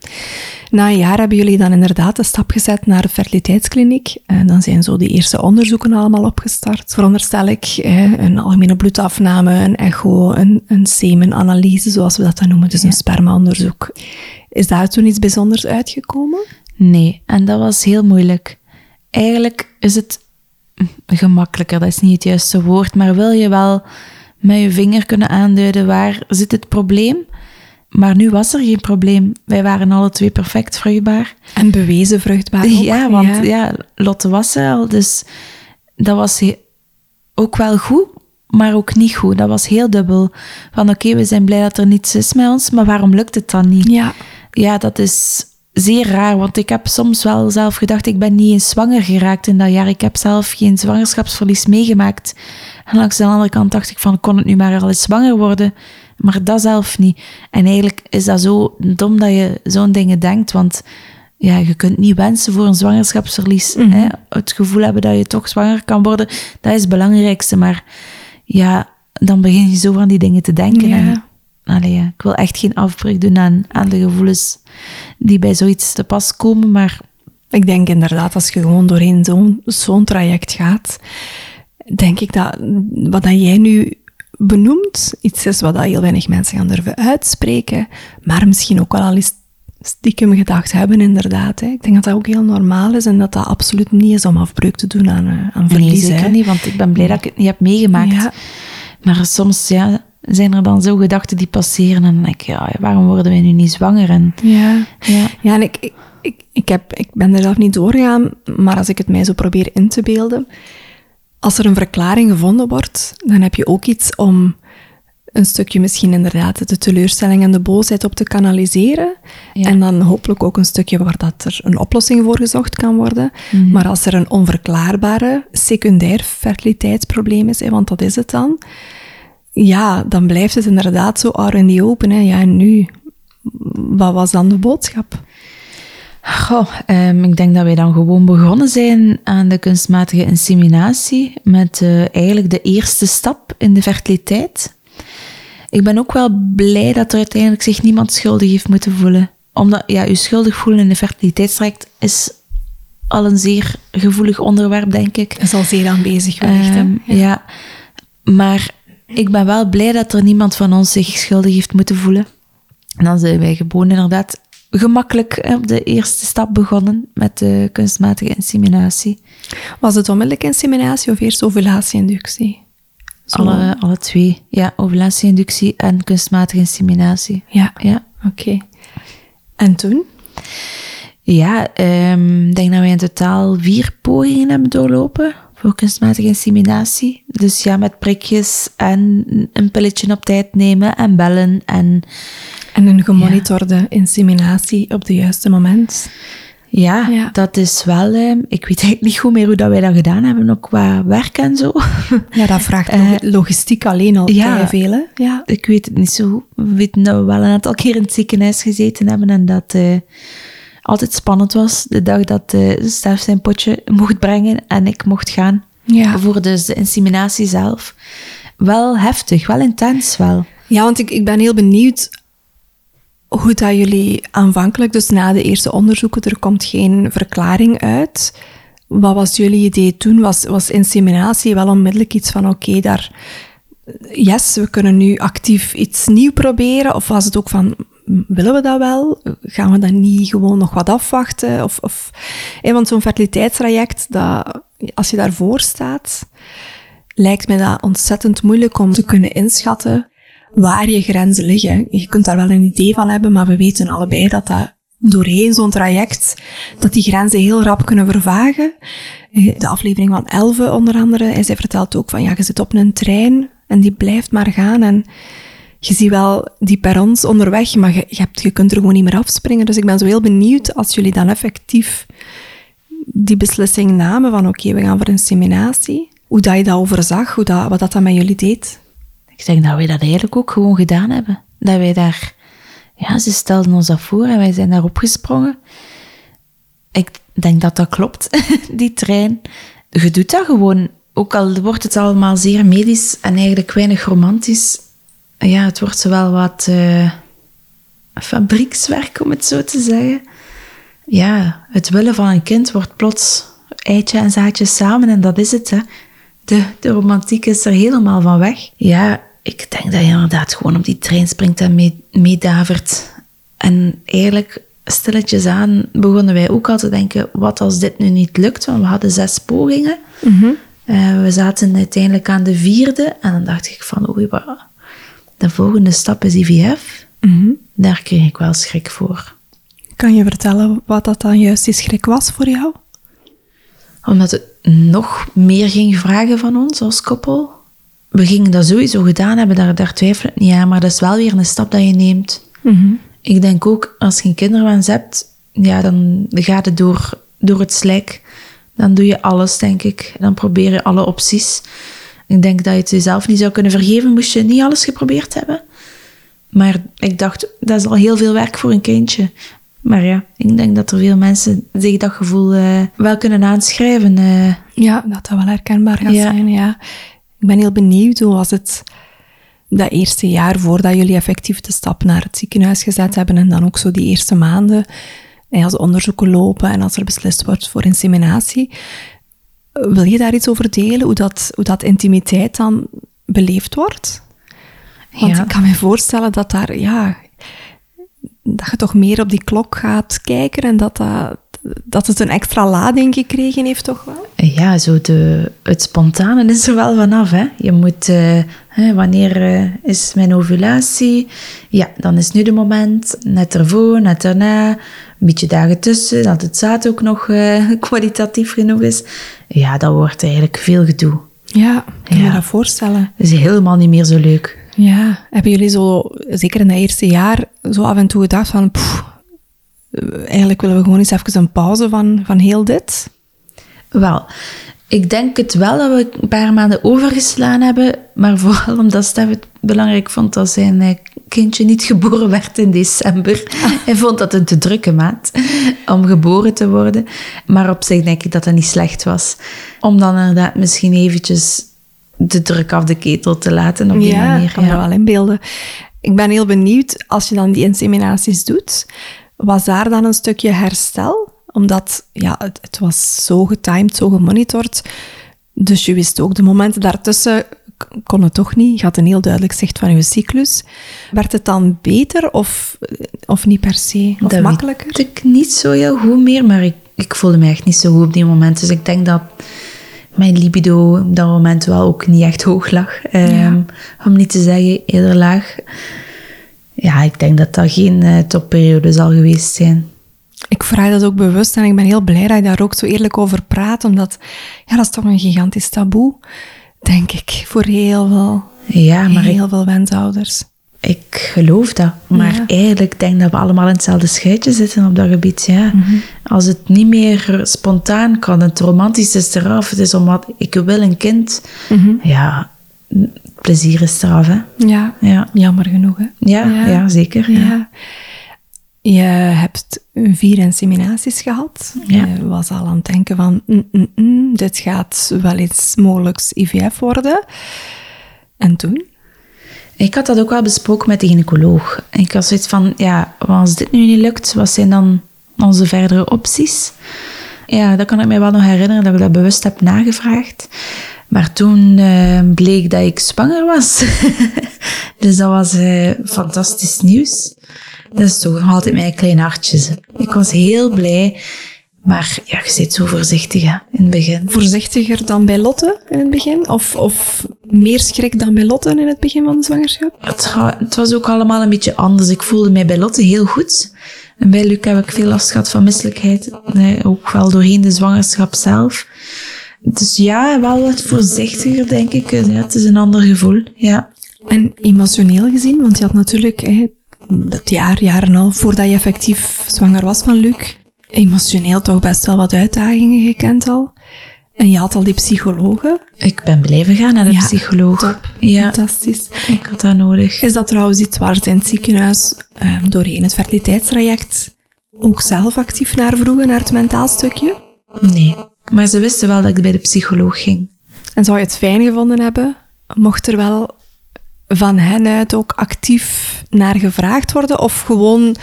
Na een jaar hebben jullie dan inderdaad de stap gezet naar de fertiliteitskliniek. En dan zijn zo die eerste onderzoeken allemaal opgestart, veronderstel ik. Een algemene bloedafname, een echo, een, een semenanalyse, zoals we dat dan noemen, dus een spermaonderzoek. Is daar toen iets bijzonders uitgekomen? Nee, en dat was heel moeilijk. Eigenlijk is het gemakkelijker, dat is niet het juiste woord, maar wil je wel met je vinger kunnen aanduiden waar zit het probleem? Maar nu was er geen probleem. Wij waren alle twee perfect vruchtbaar. En bewezen vruchtbaar ook. Ja, want ja. Lotte was er al, dus dat was ook wel goed, maar ook niet goed. Dat was heel dubbel. Van oké, we zijn blij dat er niets is met ons, maar waarom lukt het dan niet? Ja. Ja, dat is zeer raar, want ik heb soms wel zelf gedacht, ik ben niet eens zwanger geraakt in dat jaar. Ik heb zelf geen zwangerschapsverlies meegemaakt. En langs de andere kant dacht ik van, kon het nu maar al eens zwanger worden? Maar dat zelf niet. En eigenlijk is dat zo dom dat je zo'n dingen denkt, want ja, je kunt niet wensen voor een zwangerschapsverlies. Mhm. hè? Het gevoel hebben dat je toch zwanger kan worden, dat is het belangrijkste. Maar ja, dan begin je zo aan die dingen te denken. Ja. En, allee, ja, ik wil echt geen afbreuk doen aan, aan de gevoelens die bij zoiets te pas komen, maar Ik denk inderdaad, als je gewoon doorheen zo'n zo'n traject gaat, denk ik dat wat dat jij nu benoemt, iets is wat dat heel weinig mensen gaan durven uitspreken, maar misschien ook wel al eens stiekem gedacht hebben, inderdaad. Hè. Ik denk dat dat ook heel normaal is en dat dat absoluut niet is om afbreuk te doen aan, eh, aan nee, verlies. zeker hè. niet, want ik ben blij dat ik het niet heb meegemaakt. Ja. Maar soms ja, zijn er dan zo gedachten die passeren en dan denk ik, ja, waarom worden wij nu niet zwanger? En, Ja. ja. Ja, en ik, ik, ik, ik, heb, ik ben er zelf niet doorgegaan, maar als ik het mij zo probeer in te beelden, als er een verklaring gevonden wordt, dan heb je ook iets om een stukje misschien inderdaad de teleurstelling en de boosheid op te kanaliseren. Ja. En dan hopelijk ook een stukje waar dat er een oplossing voor gezocht kan worden. Mhm. Maar als er een onverklaarbare secundair fertiliteitsprobleem is, hè, want dat is het dan, ja, dan blijft het inderdaad zo out in die open. Hè. Ja, en nu? Wat was dan de boodschap? Goh, ehm, ik denk dat wij dan gewoon begonnen zijn aan de kunstmatige inseminatie met eh, eigenlijk de eerste stap in de fertiliteit. Ik ben ook wel blij dat er uiteindelijk zich niemand schuldig heeft moeten voelen. Omdat, ja, je schuldig voelen in de fertiliteitstraject is al een zeer gevoelig onderwerp, denk ik. is al zeer aanwezig wellicht. Ehm, ja. maar ik ben wel blij dat er niemand van ons zich schuldig heeft moeten voelen. En dan zijn wij gewoon inderdaad gemakkelijk op de eerste stap begonnen met de kunstmatige inseminatie. Was het onmiddellijk inseminatie of eerst ovulatie-inductie? Alle, alle twee. Ja, ovulatie-inductie en kunstmatige inseminatie. Ja, Ja, oké. En toen? ja ehm, ik denk dat wij in totaal vier pogingen hebben doorlopen voor kunstmatige inseminatie. Dus ja, met prikjes en een pilletje op tijd nemen en bellen en... En een gemonitorde inseminatie op het juiste moment. Ja, Ja. dat is wel... ehm, ik weet eigenlijk niet goed meer hoe dat wij dat gedaan hebben, ook qua werk en zo. Ja, dat vraagt log- logistiek alleen al ja. veel. Hè? Ja. ik weet het niet zo. We weten dat we wel een aantal keer in het ziekenhuis gezeten hebben en dat eh altijd spannend was. De dag dat eh Stef zijn potje mocht brengen en ik mocht gaan. Ja. Voor dus de inseminatie zelf. Wel heftig, wel intens wel. Ja, want ik, ik ben heel benieuwd hoe dat jullie aanvankelijk, dus na de eerste onderzoeken, er komt geen verklaring uit. Wat was jullie idee toen? Was, was inseminatie wel onmiddellijk iets van, oké, daar... Yes, we kunnen nu actief iets nieuw proberen. Of was het ook van, willen we dat wel? Gaan we dan niet gewoon nog wat afwachten? Of, of, hè, want zo'n fertiliteitstraject, als je daarvoor staat, lijkt mij dat ontzettend moeilijk om te kunnen inschatten waar je grenzen liggen. Je kunt daar wel een idee van hebben, maar we weten allebei dat dat doorheen zo'n traject, dat die grenzen heel rap kunnen vervagen. Eh, De aflevering van Elve onder andere, en zij vertelt ook van, ja, je zit op een trein en die blijft maar gaan en je ziet wel die perrons onderweg, maar je, je, hebt, je kunt er gewoon niet meer afspringen. Dus ik ben zo heel benieuwd als jullie dan effectief die beslissing namen van oké, we gaan voor inseminatie. Hoe dat je dat overzag, hoe dat, wat dat dan met jullie deed. Ik denk dat wij dat eigenlijk ook gewoon gedaan hebben. Dat wij daar... Ja, ze stelden ons dat voor en wij zijn daar opgesprongen. Ik denk dat dat klopt, die trein. Je doet dat gewoon. Ook al wordt het allemaal zeer medisch en eigenlijk weinig romantisch. Ja, het wordt zowel wat eh, fabriekswerk, om het zo te zeggen. Ja, het willen van een kind wordt plots eitje en zaadje samen en dat is het. Hè. De, de romantiek is er helemaal van weg. Ja, ik denk dat je inderdaad gewoon op die trein springt en mee- meedavert. En eigenlijk, stilletjes aan, begonnen wij ook al te denken, wat als dit nu niet lukt? Want we hadden zes pogingen. Eh, we zaten uiteindelijk aan de vierde en dan dacht ik van, oei, wat- de volgende stap is IVF. Daar kreeg ik wel schrik voor. Kan je vertellen wat dat dan juist die schrik was voor jou? Omdat het nog meer ging vragen van ons als koppel. We gingen dat sowieso gedaan hebben, daar, daar twijfel ik niet aan. Maar dat is wel weer een stap dat je neemt. Ik denk ook, als je een kinderwens hebt, ja, dan gaat het door, door het slijk. Dan doe je alles, denk ik. Dan probeer je alle opties. Ik denk dat je het jezelf niet zou kunnen vergeven, moest je niet alles geprobeerd hebben. Maar ik dacht, dat is al heel veel werk voor een kindje. Maar ja, ik denk dat er veel mensen zich dat gevoel uh, wel kunnen aanschrijven. Uh. Ja, dat dat wel herkenbaar gaat ja. zijn, ja. Ik ben heel benieuwd, hoe was het dat eerste jaar voordat jullie effectief de stap naar het ziekenhuis gezet hebben en dan ook zo die eerste maanden als onderzoeken lopen en als er beslist wordt voor inseminatie. Wil je daar iets over delen, hoe dat, hoe dat intimiteit dan beleefd wordt? Want ik kan me voorstellen dat daar, ja, dat je toch meer op die klok gaat kijken en dat, dat, dat het een extra lading gekregen heeft, toch wel? Ja, zo de, het spontane is er wel vanaf. Hè? Je moet, uh, hè, wanneer uh, is mijn ovulatie? Ja, dan is nu de moment. Net ervoor, net daarna. Een beetje dagen tussen, dat het zaad ook nog uh, kwalitatief genoeg is. Ja, dat wordt eigenlijk veel gedoe. Ja, kan je dat voorstellen? Dat is helemaal niet meer zo leuk. Ja, hebben jullie zo, zeker in dat eerste jaar, zo af en toe gedacht van, pff, eigenlijk willen we gewoon eens even een pauze van, van heel dit? Wel, ik denk het wel dat we een paar maanden overgeslaan hebben, maar vooral omdat Stef het belangrijk vond dat zijn eh, kindje niet geboren werd in december. Ah. Hij vond dat een te drukke maand om geboren te worden. Maar op zich denk ik dat dat niet slecht was. Om dan inderdaad misschien eventjes de druk af de ketel te laten op die ja, manier. kan ja, kan wel inbeelden. Ik ben heel benieuwd, als je dan die inseminaties doet, was daar dan een stukje herstel? Omdat ja, het, het was zo getimed, zo gemonitord. Dus je wist ook, de momenten daartussen kon het toch niet. Je had een heel duidelijk zicht van je cyclus. Werd het dan beter of, of niet per se? Of dat makkelijker? weet ik niet zo heel goed meer, maar ik, ik voelde me echt niet zo goed op die moment. Dus ik denk dat mijn libido op dat moment wel ook niet echt hoog lag. Um, Om niet te zeggen eerder laag. Ja, ik denk dat dat geen uh, topperiode zal geweest zijn. Ik vraag dat ook bewust en ik ben heel blij dat je daar ook zo eerlijk over praat, omdat ja, dat is toch een gigantisch taboe, denk ik, voor heel veel, ja, maar heel veel wensouders. Ik geloof dat, maar ja. eigenlijk denk ik dat we allemaal in hetzelfde schuitje zitten op dat gebied. Ja. Mm -hmm. Als het niet meer spontaan kan, het romantisch is eraf, het is omdat ik wil een kind, mm -hmm. ja, plezier is eraf. Hè? Ja, ja, jammer genoeg. Hè? Ja, ja. ja zeker. Ja. Je hebt vier inseminaties gehad. Je was al aan het denken van, mm, mm, mm, dit gaat wel iets mogelijks IVF worden. En toen? Ik had dat ook wel besproken met de gynaecoloog. Ik had zoiets van, ja, als dit nu niet lukt, wat zijn dan onze verdere opties? Ja, dat kan ik mij wel nog herinneren dat ik dat bewust heb nagevraagd. Maar toen uh, bleek dat ik zwanger was. dus dat was uh, fantastisch nieuws. Dat is toch nog altijd mijn klein hartje. Ik was heel blij. Maar ja, je zit zo voorzichtig hè, in het begin. Voorzichtiger dan bij Lotte in het begin? Of, of meer schrik dan bij Lotte in het begin van de zwangerschap? Het, het was ook allemaal een beetje anders. Ik voelde mij bij Lotte heel goed. En bij Luc heb ik veel last gehad van misselijkheid. Ook wel doorheen de zwangerschap zelf. Dus ja, wel wat voorzichtiger, denk ik. Ja, het is een ander gevoel, ja. En emotioneel gezien, want je had natuurlijk dat jaar, jaar en al, voordat je effectief zwanger was van Luc, emotioneel toch best wel wat uitdagingen gekend al. En je had al die psychologen. Ik ben blijven gaan naar de ja, psycholoog. Top. Ja, fantastisch. Ik had dat nodig. Is dat trouwens iets waar ze in het ziekenhuis uh, doorheen het fertiliteitstraject ook zelf actief naar vroegen, naar het mentaal stukje? Nee, maar ze wisten wel dat ik bij de psycholoog ging. En zou je het fijn gevonden hebben, mocht er wel van hen uit ook actief naar gevraagd worden of gewoon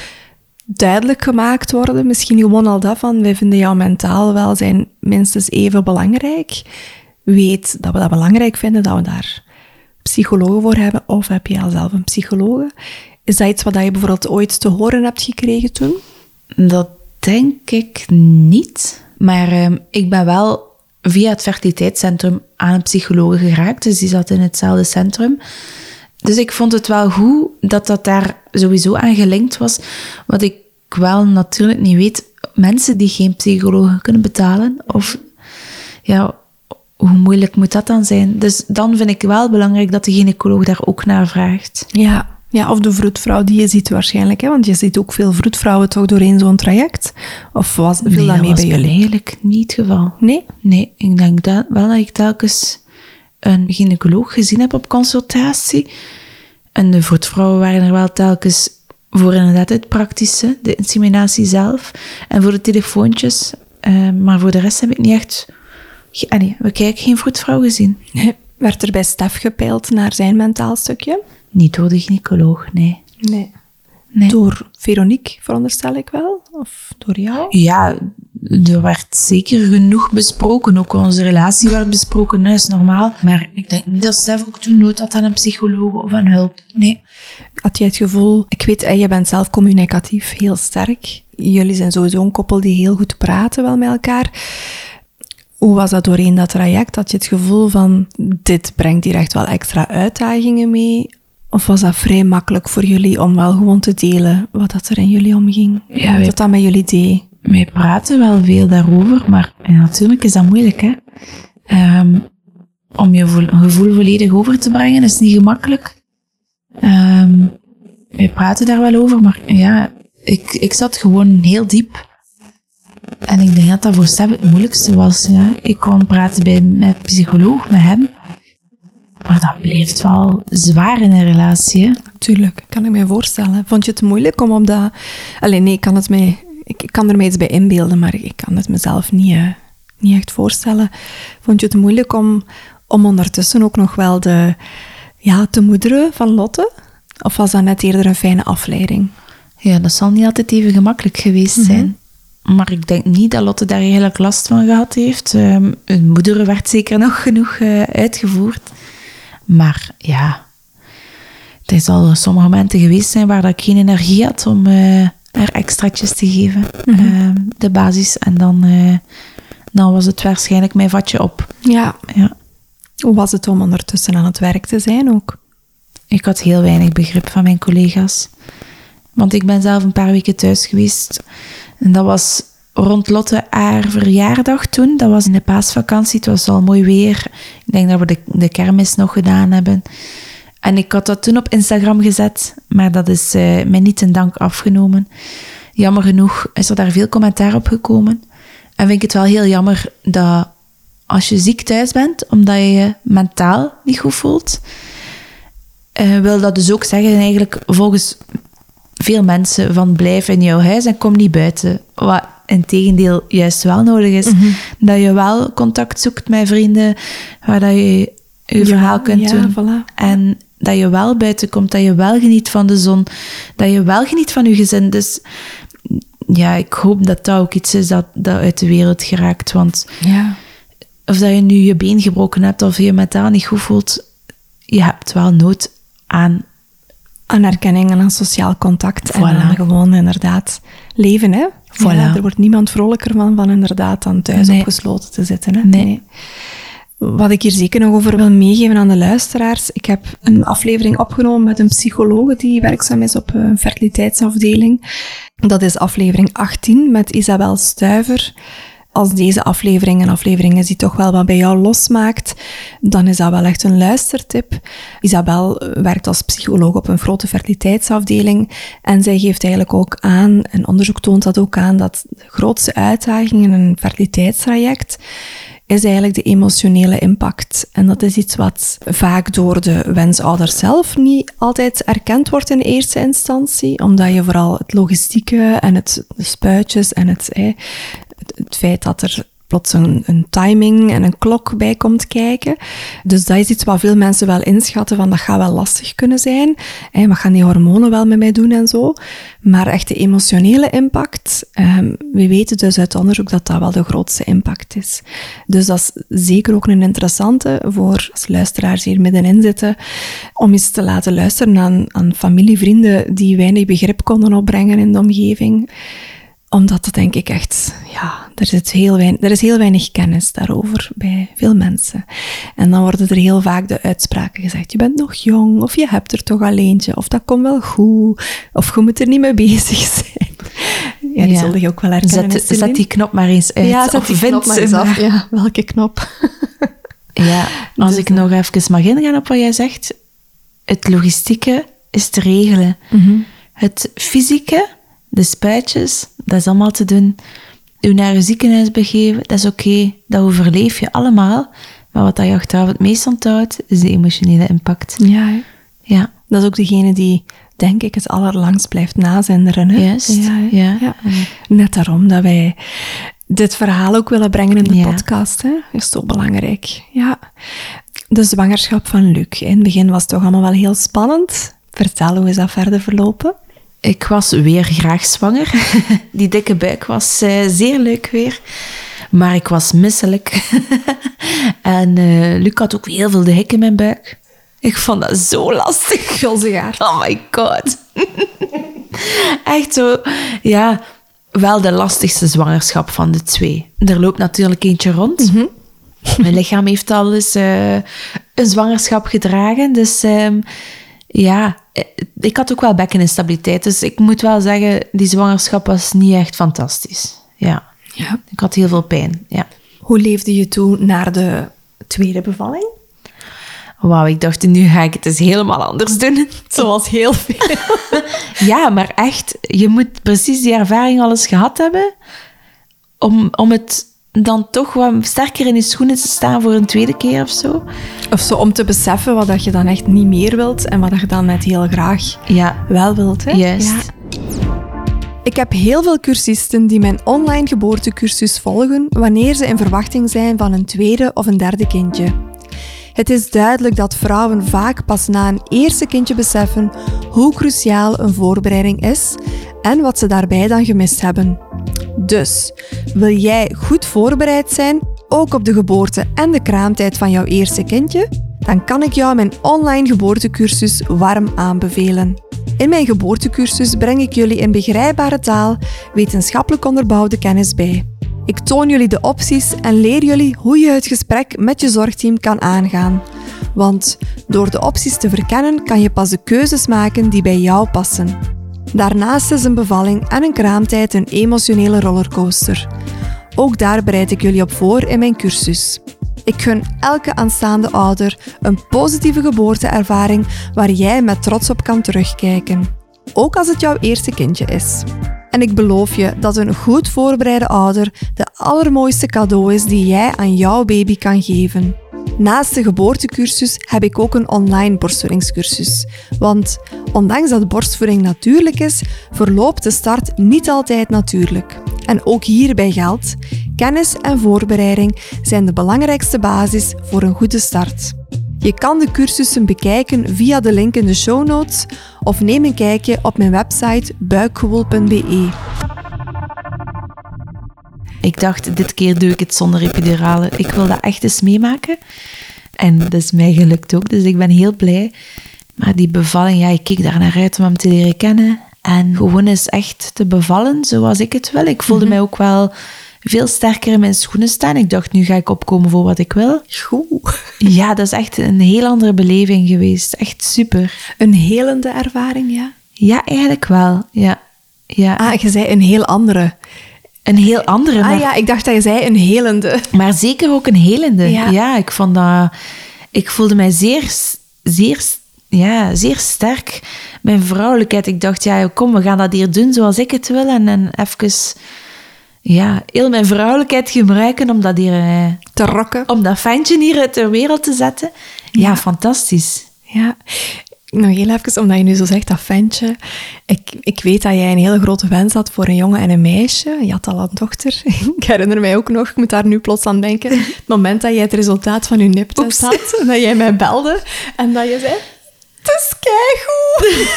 duidelijk gemaakt worden? Misschien gewoon al dat van, wij vinden jouw mentaal welzijn minstens even belangrijk. Weet dat we dat belangrijk vinden, dat we daar psychologen voor hebben. Of heb je al zelf een psycholoog? Is dat iets wat je bijvoorbeeld ooit te horen hebt gekregen toen? Dat denk ik niet. Maar uh, ik ben wel via het fertiliteitscentrum aan een psycholoog geraakt. Dus die zat in hetzelfde centrum. Dus ik vond het wel goed dat dat daar sowieso aan gelinkt was. Wat ik wel natuurlijk niet weet, mensen die geen psycholoog kunnen betalen, of ja, hoe moeilijk moet dat dan zijn? Dus dan vind ik wel belangrijk dat de gynaecoloog daar ook naar vraagt. Ja, Ja, of de vroedvrouw die je ziet waarschijnlijk, hè? want je ziet ook veel vroedvrouwen toch doorheen zo'n traject. Of was, viel nee, dat mee was bij jullie? eigenlijk niet het geval. Nee? Nee, ik denk dat, wel dat ik telkens een gynaecoloog gezien heb op consultatie. En de vroedvrouwen waren er wel telkens voor inderdaad het praktische, de inseminatie zelf. En voor de telefoontjes. Eh, maar voor de rest heb ik niet echt... ah, nee, we kijken geen vroedvrouw gezien. Werd er bij Stef gepeild naar zijn mentaal stukje? Niet door de gynaecoloog, nee. Nee. nee. Door Veronique, veronderstel ik wel? Of door jou? Ja, er werd zeker genoeg besproken. Ook onze relatie werd besproken, dat is normaal. Maar ik denk niet dat Stef ook toen nood had aan een psycholoog of aan hulp. Nee. Had jij het gevoel, ik weet, je bent zelf communicatief heel sterk. Jullie zijn sowieso een koppel die heel goed praten wel met elkaar. Hoe was dat doorheen dat traject? Had je het gevoel van, dit brengt hier echt wel extra uitdagingen mee? Of was dat vrij makkelijk voor jullie om wel gewoon te delen wat dat er in jullie omging? Ja, wat wij- dat met jullie deed? Wij praten wel veel daarover, maar ja, natuurlijk is dat moeilijk, hè. Ehm, om je vo- gevoel volledig over te brengen is niet gemakkelijk. Ehm wij praten daar wel over, maar ja, ik, ik zat gewoon heel diep. En ik denk dat dat voor Stef het moeilijkste was. Ja. Ik kon praten bij, met psycholoog, met hem. Maar dat bleef wel zwaar in een relatie. Hè. Tuurlijk, kan ik me voorstellen. Vond je het moeilijk om op dat... Alleen nee, ik kan, het mij, ik, ik kan er mij iets bij inbeelden, maar ik kan het mezelf niet, eh, niet echt voorstellen. Vond je het moeilijk om, om ondertussen ook nog wel de, ja, te moederen van Lotte? Of was dat net eerder een fijne afleiding? Ja, dat zal niet altijd even gemakkelijk geweest zijn. Maar ik denk niet dat Lotte daar eigenlijk last van gehad heeft. Ehm hun moeder werd zeker nog genoeg eh, uitgevoerd. Maar ja, er zal sommige momenten geweest zijn waar dat ik geen energie had om eh er extraatjes te geven. Ehm, de basis. En dan, eh, dan was het waarschijnlijk mijn vatje op. Ja. Ja. Hoe was het om ondertussen aan het werk te zijn ook? Ik had heel weinig begrip van mijn collega's. Want ik ben zelf een paar weken thuis geweest. En dat was rond Lotte haar verjaardag toen. Dat was in de paasvakantie. Het was al mooi weer. Ik denk dat we de, de kermis nog gedaan hebben. En ik had dat toen op Instagram gezet. Maar dat is eh, mij niet ten dank afgenomen. Jammer genoeg is er daar veel commentaar op gekomen. En vind ik het wel heel jammer dat als je ziek thuis bent, omdat je je mentaal niet goed voelt, eh, wil dat dus ook zeggen, eigenlijk volgens veel mensen, van blijf in jouw huis en kom niet buiten. Wat in tegendeel juist wel nodig is. Dat je wel contact zoekt met vrienden, waar dat je je verhaal kunt ja, doen. voilà. En dat je wel buiten komt, dat je wel geniet van de zon, dat je wel geniet van je gezin. Dus ja, ik hoop dat dat ook iets is dat, dat uit de wereld geraakt. Want Ja. of dat je nu je been gebroken hebt of je mentaal niet goed voelt, je hebt wel nood aan. Aan erkenning en aan sociaal contact. En aan gewoon inderdaad leven, hè? Voilà. Ja, er wordt niemand vrolijker van, van inderdaad dan thuis Nee. opgesloten te zitten. Hè? Nee. Wat ik hier zeker nog over wil meegeven aan de luisteraars. Ik heb een aflevering opgenomen met een psycholoog die werkzaam is op een fertiliteitsafdeling. Dat is aflevering 18 met Isabel Stuiver. Als deze aflevering een aflevering is die toch wel wat bij jou losmaakt, dan is dat wel echt een luistertip. Isabel werkt als psycholoog op een grote fertiliteitsafdeling en zij geeft eigenlijk ook aan, en onderzoek toont dat ook aan, dat de grootste uitdaging in een fertiliteitstraject is eigenlijk de emotionele impact. En dat is iets wat vaak door de wensouders zelf niet altijd erkend wordt in eerste instantie, omdat je vooral het logistieke en het de spuitjes en het, het, het feit dat er plots een, een timing en een klok bij komt kijken. Dus dat is iets wat veel mensen wel inschatten van dat gaat wel lastig kunnen zijn. En wat gaan die hormonen wel met mij doen en zo. Maar echt de emotionele impact, ehm, we weten dus uit onderzoek dat dat wel de grootste impact is. Dus dat is zeker ook een interessante voor als luisteraars hier middenin zitten, om eens te laten luisteren aan, aan familie, vrienden die weinig begrip konden opbrengen in de omgeving omdat dat denk ik echt, ja, er, zit heel weinig, er is heel weinig kennis daarover bij veel mensen. En dan worden er heel vaak de uitspraken gezegd, je bent nog jong, of je hebt er toch al eentje, of dat komt wel goed, of je moet er niet mee bezig zijn. Ja, die Ja. zullen je ook wel herkennen. Zet, zet die knop maar eens uit. ja, zet of die vind knop maar eens af. maar. Ja, welke knop? Ja, als Dus, ik nog even mag ingaan op wat jij zegt. Het logistieke is te regelen. Het fysieke, de spuitjes, dat is allemaal te doen. U naar een ziekenhuis begeven, dat is oké. Dat overleef je allemaal. Maar wat dat je achteraf het meest onthoudt, is de emotionele impact. Ja. Ja, dat is ook degene die, denk ik, het allerlangst blijft nazenderen. Hè? juist. Ja, Ja, ja. Net daarom dat wij dit verhaal ook willen brengen in de Ja. podcast. Hè? is zo belangrijk. Ja. De zwangerschap van Luc. In het begin was het toch allemaal wel heel spannend. Vertel, hoe is dat verder verlopen? Ik was weer graag zwanger. Die dikke buik was eh, zeer leuk weer. Maar ik was misselijk. en eh Luc had ook heel veel de hik in mijn buik. Ik vond dat zo lastig. Gulzigaar. Oh my god. Echt zo, ja, wel de lastigste zwangerschap van de twee. Er loopt natuurlijk eentje rond. Mijn lichaam heeft al eens eh, een zwangerschap gedragen. Dus ehm, ja, ik had ook wel bekkeninstabiliteit. Dus ik moet wel zeggen, die zwangerschap was niet echt fantastisch. Ja, Ja. ik had heel veel pijn. Ja. Hoe leefde je toen naar de tweede bevalling? Wauw, ik dacht, nu ga ik het eens helemaal anders doen. Zoals heel veel. Ja, maar echt, je moet precies die ervaring al eens gehad hebben om, om het dan toch wat sterker in je schoenen te staan voor een tweede keer of zo. Of zo om te beseffen wat dat je dan echt niet meer wilt en wat dat je dan net heel graag Ja, wel wilt. Hè? juist. Ja. Ik heb heel veel cursisten die mijn online geboortecursus volgen wanneer ze in verwachting zijn van een tweede of een derde kindje. Het is duidelijk dat vrouwen vaak pas na een eerste kindje beseffen hoe cruciaal een voorbereiding is en wat ze daarbij dan gemist hebben. Dus, wil jij goed voorbereid zijn, ook op de geboorte en de kraamtijd van jouw eerste kindje? Dan kan ik jou mijn online geboortecursus warm aanbevelen. In mijn geboortecursus breng ik jullie in begrijpbare taal wetenschappelijk onderbouwde kennis bij. Ik toon jullie de opties en leer jullie hoe je het gesprek met je zorgteam kan aangaan. Want door de opties te verkennen kan je pas de keuzes maken die bij jou passen. Daarnaast is een bevalling en een kraamtijd een emotionele rollercoaster. Ook daar bereid ik jullie op voor in mijn cursus. Ik gun elke aanstaande ouder een positieve geboorteervaring waar jij met trots op kan terugkijken. Ook als het jouw eerste kindje is. En ik beloof je dat een goed voorbereide ouder de allermooiste cadeau is die jij aan jouw baby kan geven. Naast de geboortecursus heb ik ook een online borstvoedingscursus. Want ondanks dat borstvoeding natuurlijk is, verloopt de start niet altijd natuurlijk. En ook hierbij geldt, kennis en voorbereiding zijn de belangrijkste basis voor een goede start. Je kan de cursussen bekijken via de link in de show notes of neem een kijkje op mijn website buikgewoel.be. Ik dacht, dit keer doe ik het zonder epidurale. Ik wil dat echt eens meemaken. En dat is mij gelukt ook, dus ik ben heel blij. Maar die bevalling, ja, ik keek daar naar uit om hem te leren kennen. En gewoon eens echt te bevallen zoals ik het wil. Ik voelde mij ook wel veel sterker in mijn schoenen staan. Ik dacht, nu ga ik opkomen voor wat ik wil. Goed. Ja, dat is echt een heel andere beleving geweest. Echt super. Een helende ervaring, ja. Ja, eigenlijk wel. Ja, ja. Ah, je zei een heel andere. Een heel andere. maar- Ah ja, ik dacht dat je zei een helende. Maar zeker ook een helende. Ja. Ja, ik vond dat... Ik voelde mij zeer, zeer, ja, zeer sterk. Mijn vrouwelijkheid. Ik dacht, ja, kom, we gaan dat hier doen zoals ik het wil. En, en even... Ja, heel mijn vrouwelijkheid gebruiken om dat hier... eh, Te rokken. Om dat ventje hier ter wereld te zetten. Ja, fantastisch. Ja. Nog heel even, omdat je nu zo zegt, dat ventje. Ik, ik weet dat jij een hele grote wens had voor een jongen en een meisje. Je had al een dochter. Ik herinner mij ook nog, ik moet daar nu plots aan denken. Het moment dat jij het resultaat van je niptest had. En dat jij mij belde. En dat je zei, het is keigoed.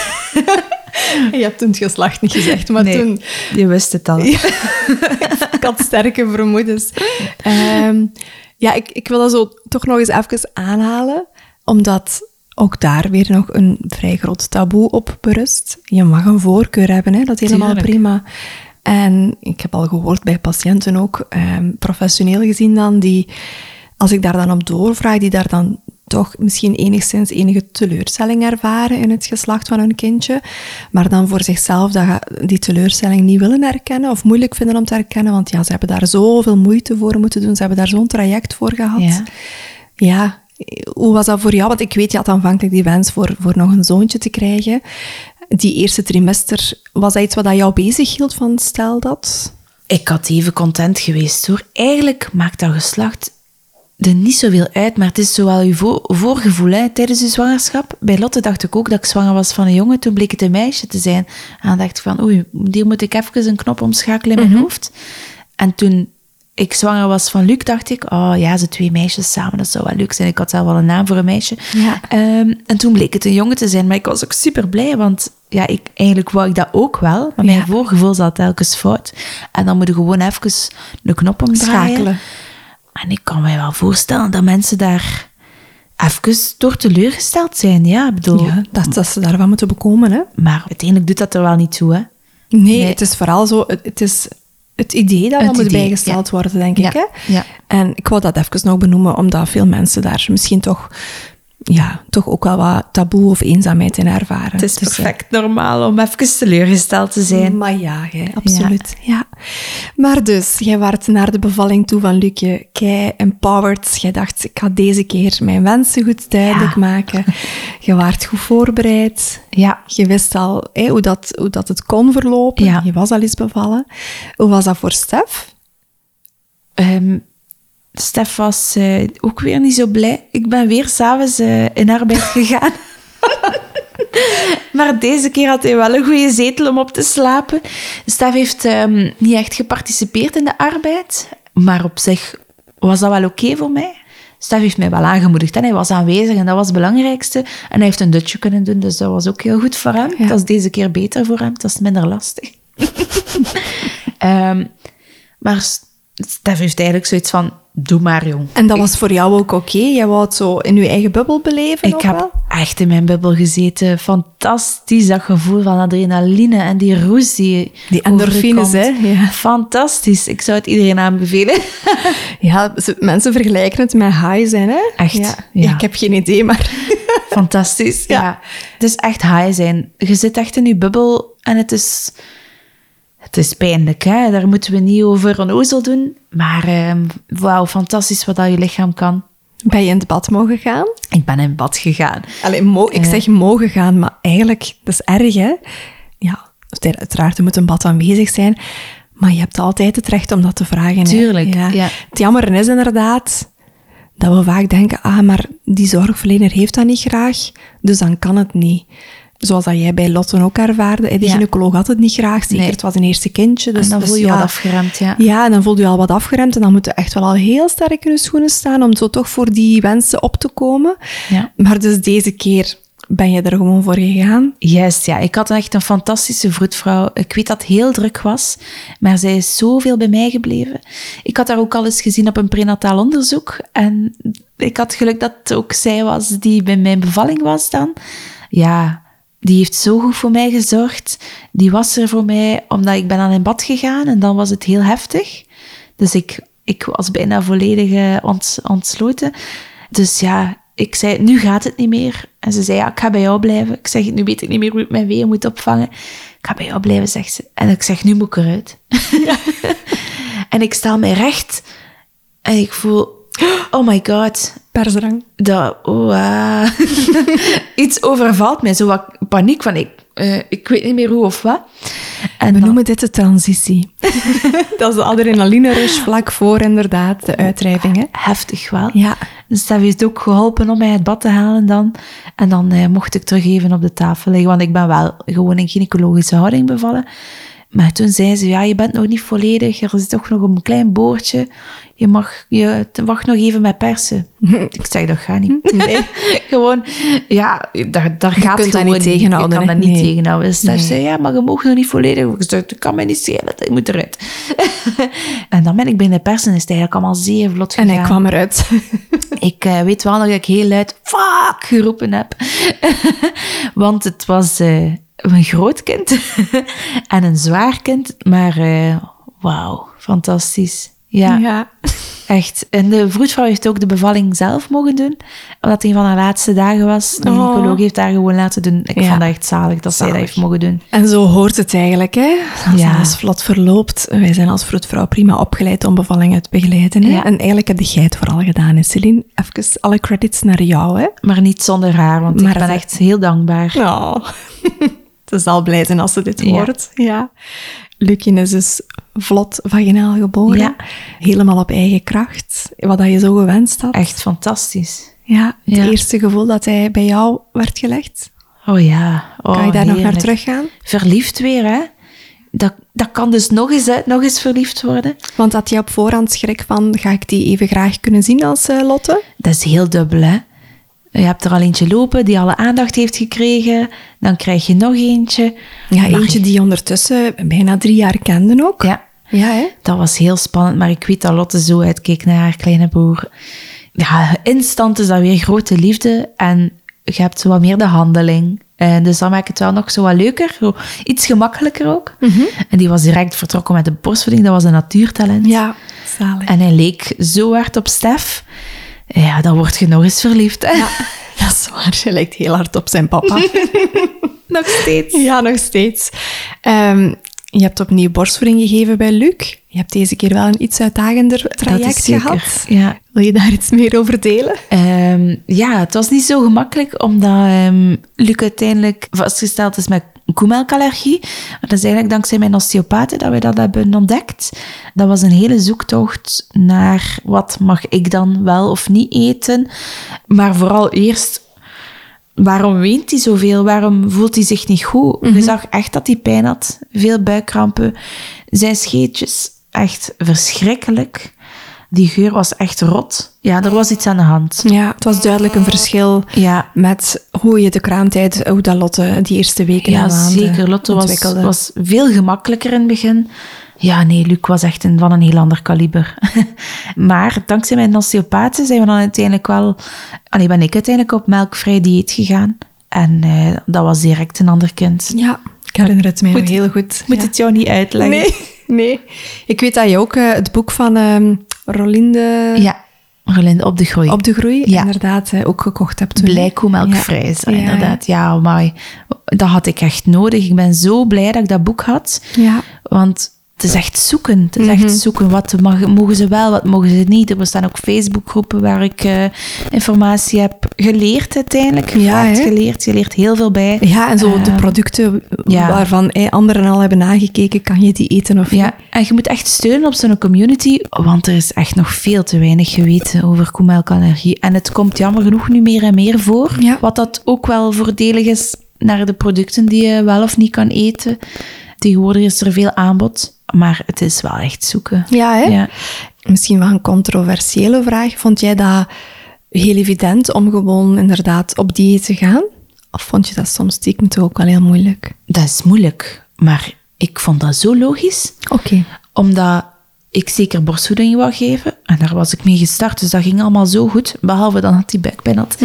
Je hebt toen het geslacht niet gezegd, maar Nee, toen... je wist het al. ik had sterke vermoedens. Ehm, ja, ik, ik wil dat zo toch nog eens even aanhalen, omdat ook daar weer nog een vrij groot taboe op berust. Je mag een voorkeur hebben, hè? dat is helemaal Tuurlijk. prima. En ik heb al gehoord bij patiënten ook, ehm, professioneel gezien dan, die, als ik daar dan op doorvraag, die daar dan toch misschien enigszins enige teleurstelling ervaren in het geslacht van hun kindje, maar dan voor zichzelf die teleurstelling niet willen herkennen of moeilijk vinden om te herkennen, want ja, ze hebben daar zoveel moeite voor moeten doen, ze hebben daar zo'n traject voor gehad. Ja. Ja, Hoe was dat voor jou? Want ik weet, je had aanvankelijk die wens voor, voor nog een zoontje te krijgen. Die eerste trimester, was dat iets wat jou bezig hield van stel dat? Ik had even content geweest hoor. Eigenlijk maakt dat geslacht er niet zoveel uit, maar het is zowel je voor, voorgevoel hè, tijdens je zwangerschap. Bij Lotte dacht ik ook dat ik zwanger was van een jongen, toen bleek het een meisje te zijn. En dan dacht ik van, oei, hier moet ik even een knop omschakelen in mijn hoofd. En toen ik zwanger was van Luc, dacht ik, oh ja, ze twee meisjes samen, dat zou wel leuk zijn. Ik had zelf wel een naam voor een meisje. Ja. Ehm, en toen bleek het een jongen te zijn, maar ik was ook super blij, want ja, ik, eigenlijk wou ik dat ook wel, maar mijn Ja. voorgevoel zat telkens fout. En dan moet je gewoon even de knop omdraaien. Schakelen. En ik kan mij wel voorstellen dat mensen daar even door teleurgesteld zijn. Ja, ik bedoel, Ja, dat, dat ze daarvan moeten bekomen, hè? maar uiteindelijk doet dat er wel niet toe, hè? Nee, Nee. het is vooral zo, het is het idee dat Het moet idee, bijgesteld ja. worden, denk ik. Hè? En ik wou dat even nog benoemen, omdat veel mensen daar misschien toch, ja, toch ook wel wat taboe of eenzaamheid in ervaren. Het is Dus, eh, perfect normaal om even teleurgesteld te zijn. Maar ja, jij, absoluut. Ja. Maar dus, jij waart naar de bevalling toe van Lucje, kei empowered. Jij dacht, ik ga deze keer mijn wensen goed duidelijk Ja. maken. Je waart goed voorbereid. Ja, Je wist al hè, hoe, dat, hoe dat het kon verlopen. Ja. Je was al eens bevallen. Hoe was dat voor Stef? Ehm Stef was eh, ook weer niet zo blij. Ik ben weer s'avonds eh in arbeid gegaan. maar deze keer had hij wel een goede zetel om op te slapen. Stef heeft ehm, niet echt geparticipeerd in de arbeid. Maar op zich was dat wel oké voor mij. Stef heeft mij wel aangemoedigd en hij was aanwezig en dat was het belangrijkste. En hij heeft een dutje kunnen doen, dus dat was ook heel goed voor hem. Ja. Dat is deze keer beter voor hem, dat is minder lastig. Ehm, maar Stef heeft eigenlijk zoiets van, doe maar jong. En dat was voor jou ook oké? Jij wou het zo in je eigen bubbel beleven Ik heb wel? echt in mijn bubbel gezeten. Fantastisch, dat gevoel van adrenaline en die roes die Die endorfines, hè? Ja. Fantastisch. Ik zou het iedereen aanbevelen. Ja, mensen vergelijken het met high zijn, hè? Echt, Ja. ja. Ik heb geen idee, maar... Fantastisch, Ja. ja. Het is echt high zijn. Je zit echt in je bubbel en het is... Het is pijnlijk, hè. Daar moeten we niet over onnozel doen. Maar wauw, fantastisch wat dat je lichaam kan. Ben je in het bad mogen gaan? Ik ben in bad gegaan. Allee, mo- ik Eh. zeg mogen gaan, maar eigenlijk, dat is erg, hè? Ja, uiteraard, er moet een bad aanwezig zijn. Maar je hebt altijd het recht om dat te vragen. Tuurlijk, ja. Het jammer is inderdaad dat we vaak denken, ah, maar die zorgverlener heeft dat niet graag, dus dan kan het niet. Zoals dat jij bij Lotten ook ervaarde. De Ja. gynaecoloog had het niet graag, zeker Nee. het was een eerste kindje. Dus, en dan dus voel je ja. wat afgeremd, ja. Ja, en dan voel je al wat afgeremd en dan moet je echt wel al heel sterk in je schoenen staan om zo toch voor die wensen op te komen. Ja. Maar dus deze keer ben je er gewoon voor gegaan. Juist, ja. Ik had echt een fantastische vroedvrouw. Ik weet dat het heel druk was, maar zij is zoveel bij mij gebleven. Ik had haar ook al eens gezien op een prenataal onderzoek. En ik had geluk dat ook zij was die bij mijn bevalling was dan. Ja, die heeft zo goed voor mij gezorgd. Die was er voor mij omdat ik ben aan in bad gegaan en dan was het heel heftig. Dus ik, ik was bijna volledig eh, ont, ontsloten. Dus ja, ik zei, nu gaat het niet meer. En ze zei, ja, ik ga bij jou blijven. Ik zeg, nu weet ik niet meer hoe ik mijn weeën moet opvangen. Ik ga bij jou blijven, zegt ze. En ik zeg, nu moet ik eruit. en ik sta mij recht. En ik voel, oh my god, Persdrang. dat, oh, ah. iets overvalt mij. Zo wat paniek van, ik, eh, ik weet niet meer hoe of wat. En We dan- noemen dit de transitie. dat is de adrenaline-rush vlak voor inderdaad de uitdrijving. Hè? heftig wel. Ja. Dus dat heeft ook geholpen om mij uit bad te halen dan. En dan eh, mocht ik terug even op de tafel liggen, want ik ben wel gewoon in gynaecologische houding bevallen. Maar toen zei ze, ja, je bent nog niet volledig, er is toch nog een klein boordje. Je mag, je wacht nog even met persen. ik zeg, dat gaat niet. Nee. gewoon, ja, daar, daar gaat kunt dat gewoon niet tegenhouden, Je kan dat niet tegenhouden. Dus zij Nee. zei, ja, maar je mag nog niet volledig. Ik zei, dat kan mij niet schelen, ik moet eruit. en dan ben ik binnen de persen, is het eigenlijk allemaal zeer vlot En gegaan. hij kwam eruit. Ik eh, weet wel nog dat ik heel luid fuck geroepen heb. Want het was eh, een groot kind en een zwaar kind. Maar eh, wauw, fantastisch. Ja, ja. Echt. En de vroedvrouw heeft ook de bevalling zelf mogen doen. Omdat het een van haar laatste dagen was. De Oh. gynaecoloog heeft haar gewoon laten doen. Ik Ja. vond dat echt zalig dat zij dat Zalig. heeft mogen doen. En zo hoort het eigenlijk, hè? Als Ja. alles vlot verloopt. Wij zijn als vroedvrouw prima opgeleid om bevallingen te begeleiden. Hè? Ja. En eigenlijk heb jij het vooral gedaan, hè, Celine? Even alle credits naar jou, hè? Maar niet zonder haar, want Maar ik ben echt heel dankbaar. Oh. ze zal blij zijn als ze dit Ja. hoort. Ja. Lukien is dus vlot vaginaal geboren. Ja. Helemaal op eigen kracht. Wat dat je zo gewenst had. Echt fantastisch. Ja, het Ja. eerste gevoel dat hij bij jou werd gelegd. Oh ja. Oh, kan je daar nog naar teruggaan? Verliefd weer, hè? Dat, dat kan dus nog eens, hè, nog eens verliefd worden. Want had je op voorhand schrik van, ga ik die even graag kunnen zien als eh, Lotte? Dat is heel dubbel, hè? Je hebt er al eentje lopen die alle aandacht heeft gekregen. Dan krijg je nog eentje. Ja, Maar eentje die ondertussen bijna drie jaar kende ook. Ja, Ja, hè? dat was heel spannend. Maar ik weet dat Lotte zo uitkeek naar haar kleine broer. Ja, instant is dat weer grote liefde. En je hebt zo wat meer de handeling. En dus dat maakt het wel nog zo wat leuker. Iets gemakkelijker ook. En die was direct vertrokken met de borstvoeding. Dat was een natuurtalent. Ja, zalig. En hij leek zo hard op Stef. Ja, dan word je nog eens verliefd. Hè? Ja, dat is waar. Je lijkt heel hard op zijn papa. nog steeds. ja, nog steeds. Ehm, je hebt opnieuw borstvoeding gegeven bij Luc. Je hebt deze keer wel een iets uitdagender traject gehad. ja. Wil je daar iets meer over delen? Ehm, ja, het was niet zo gemakkelijk, omdat ehm Luc uiteindelijk vastgesteld is met koemelkallergie. Dat is eigenlijk dankzij mijn osteopaten dat wij dat hebben ontdekt. Dat was een hele zoektocht naar wat mag ik dan wel of niet eten. Maar vooral eerst, waarom weent hij zoveel? Waarom voelt hij zich niet goed? Je zag echt dat hij pijn had. Veel buikkrampen. Zijn scheetjes, echt verschrikkelijk. Die geur was echt rot. Ja, er was iets aan de hand. Ja, het was duidelijk een verschil Ja, met hoe je de kraamtijd, hoe dat Lotte die eerste weken ja en maanden zeker. Lotte was, ontwikkelde. was veel gemakkelijker in het begin. Ja, nee, Luc was echt een, van een heel ander kaliber. maar dankzij mijn osteopaten zijn we dan uiteindelijk wel... Allee, ben ik uiteindelijk op melkvrij dieet gegaan. En eh, dat was direct een ander kind. Ja, ik herinner het mij Moet- heel goed. Moet Ja. het jou niet uitleggen? Nee, nee. Ik weet dat je ook eh, het boek van ehm Rolinde Ja, Rolinde op de groei. op de groei Ja. inderdaad ook gekocht hebt. toen? Blijkoemelkvrij Ja. inderdaad. Ja, maar dat had ik echt nodig. Ik ben zo blij dat ik dat boek had. Ja. Want het is echt zoeken. Het is Mhm. echt zoeken. Wat mag, mogen ze wel, wat mogen ze niet? Er bestaan ook Facebookgroepen waar ik eh, informatie heb geleerd uiteindelijk. Ja, geleerd. Je leert heel veel bij. ja, en zo de Ehm, producten ja. waarvan eh, anderen al hebben nagekeken, kan je die eten of Ja, en je moet echt steunen op zo'n community, want er is echt nog veel te weinig geweten over koemelkallergie. En het komt jammer genoeg nu meer en meer voor. Ja. Wat dat ook wel voordelig is naar de producten die je wel of niet kan eten. Tegenwoordig is er veel aanbod, maar het is wel echt zoeken. Ja, hè? Ja. Misschien wel een controversiële vraag. Vond jij dat heel evident om gewoon inderdaad op dieet te gaan? Of vond je dat soms stiekem toch ook wel heel moeilijk? Dat is moeilijk, maar ik vond dat zo logisch. Oké. Omdat ik zeker borstvoeding wou geven. En daar was ik mee gestart, dus dat ging allemaal zo goed. Behalve dan dat die buikpijn had.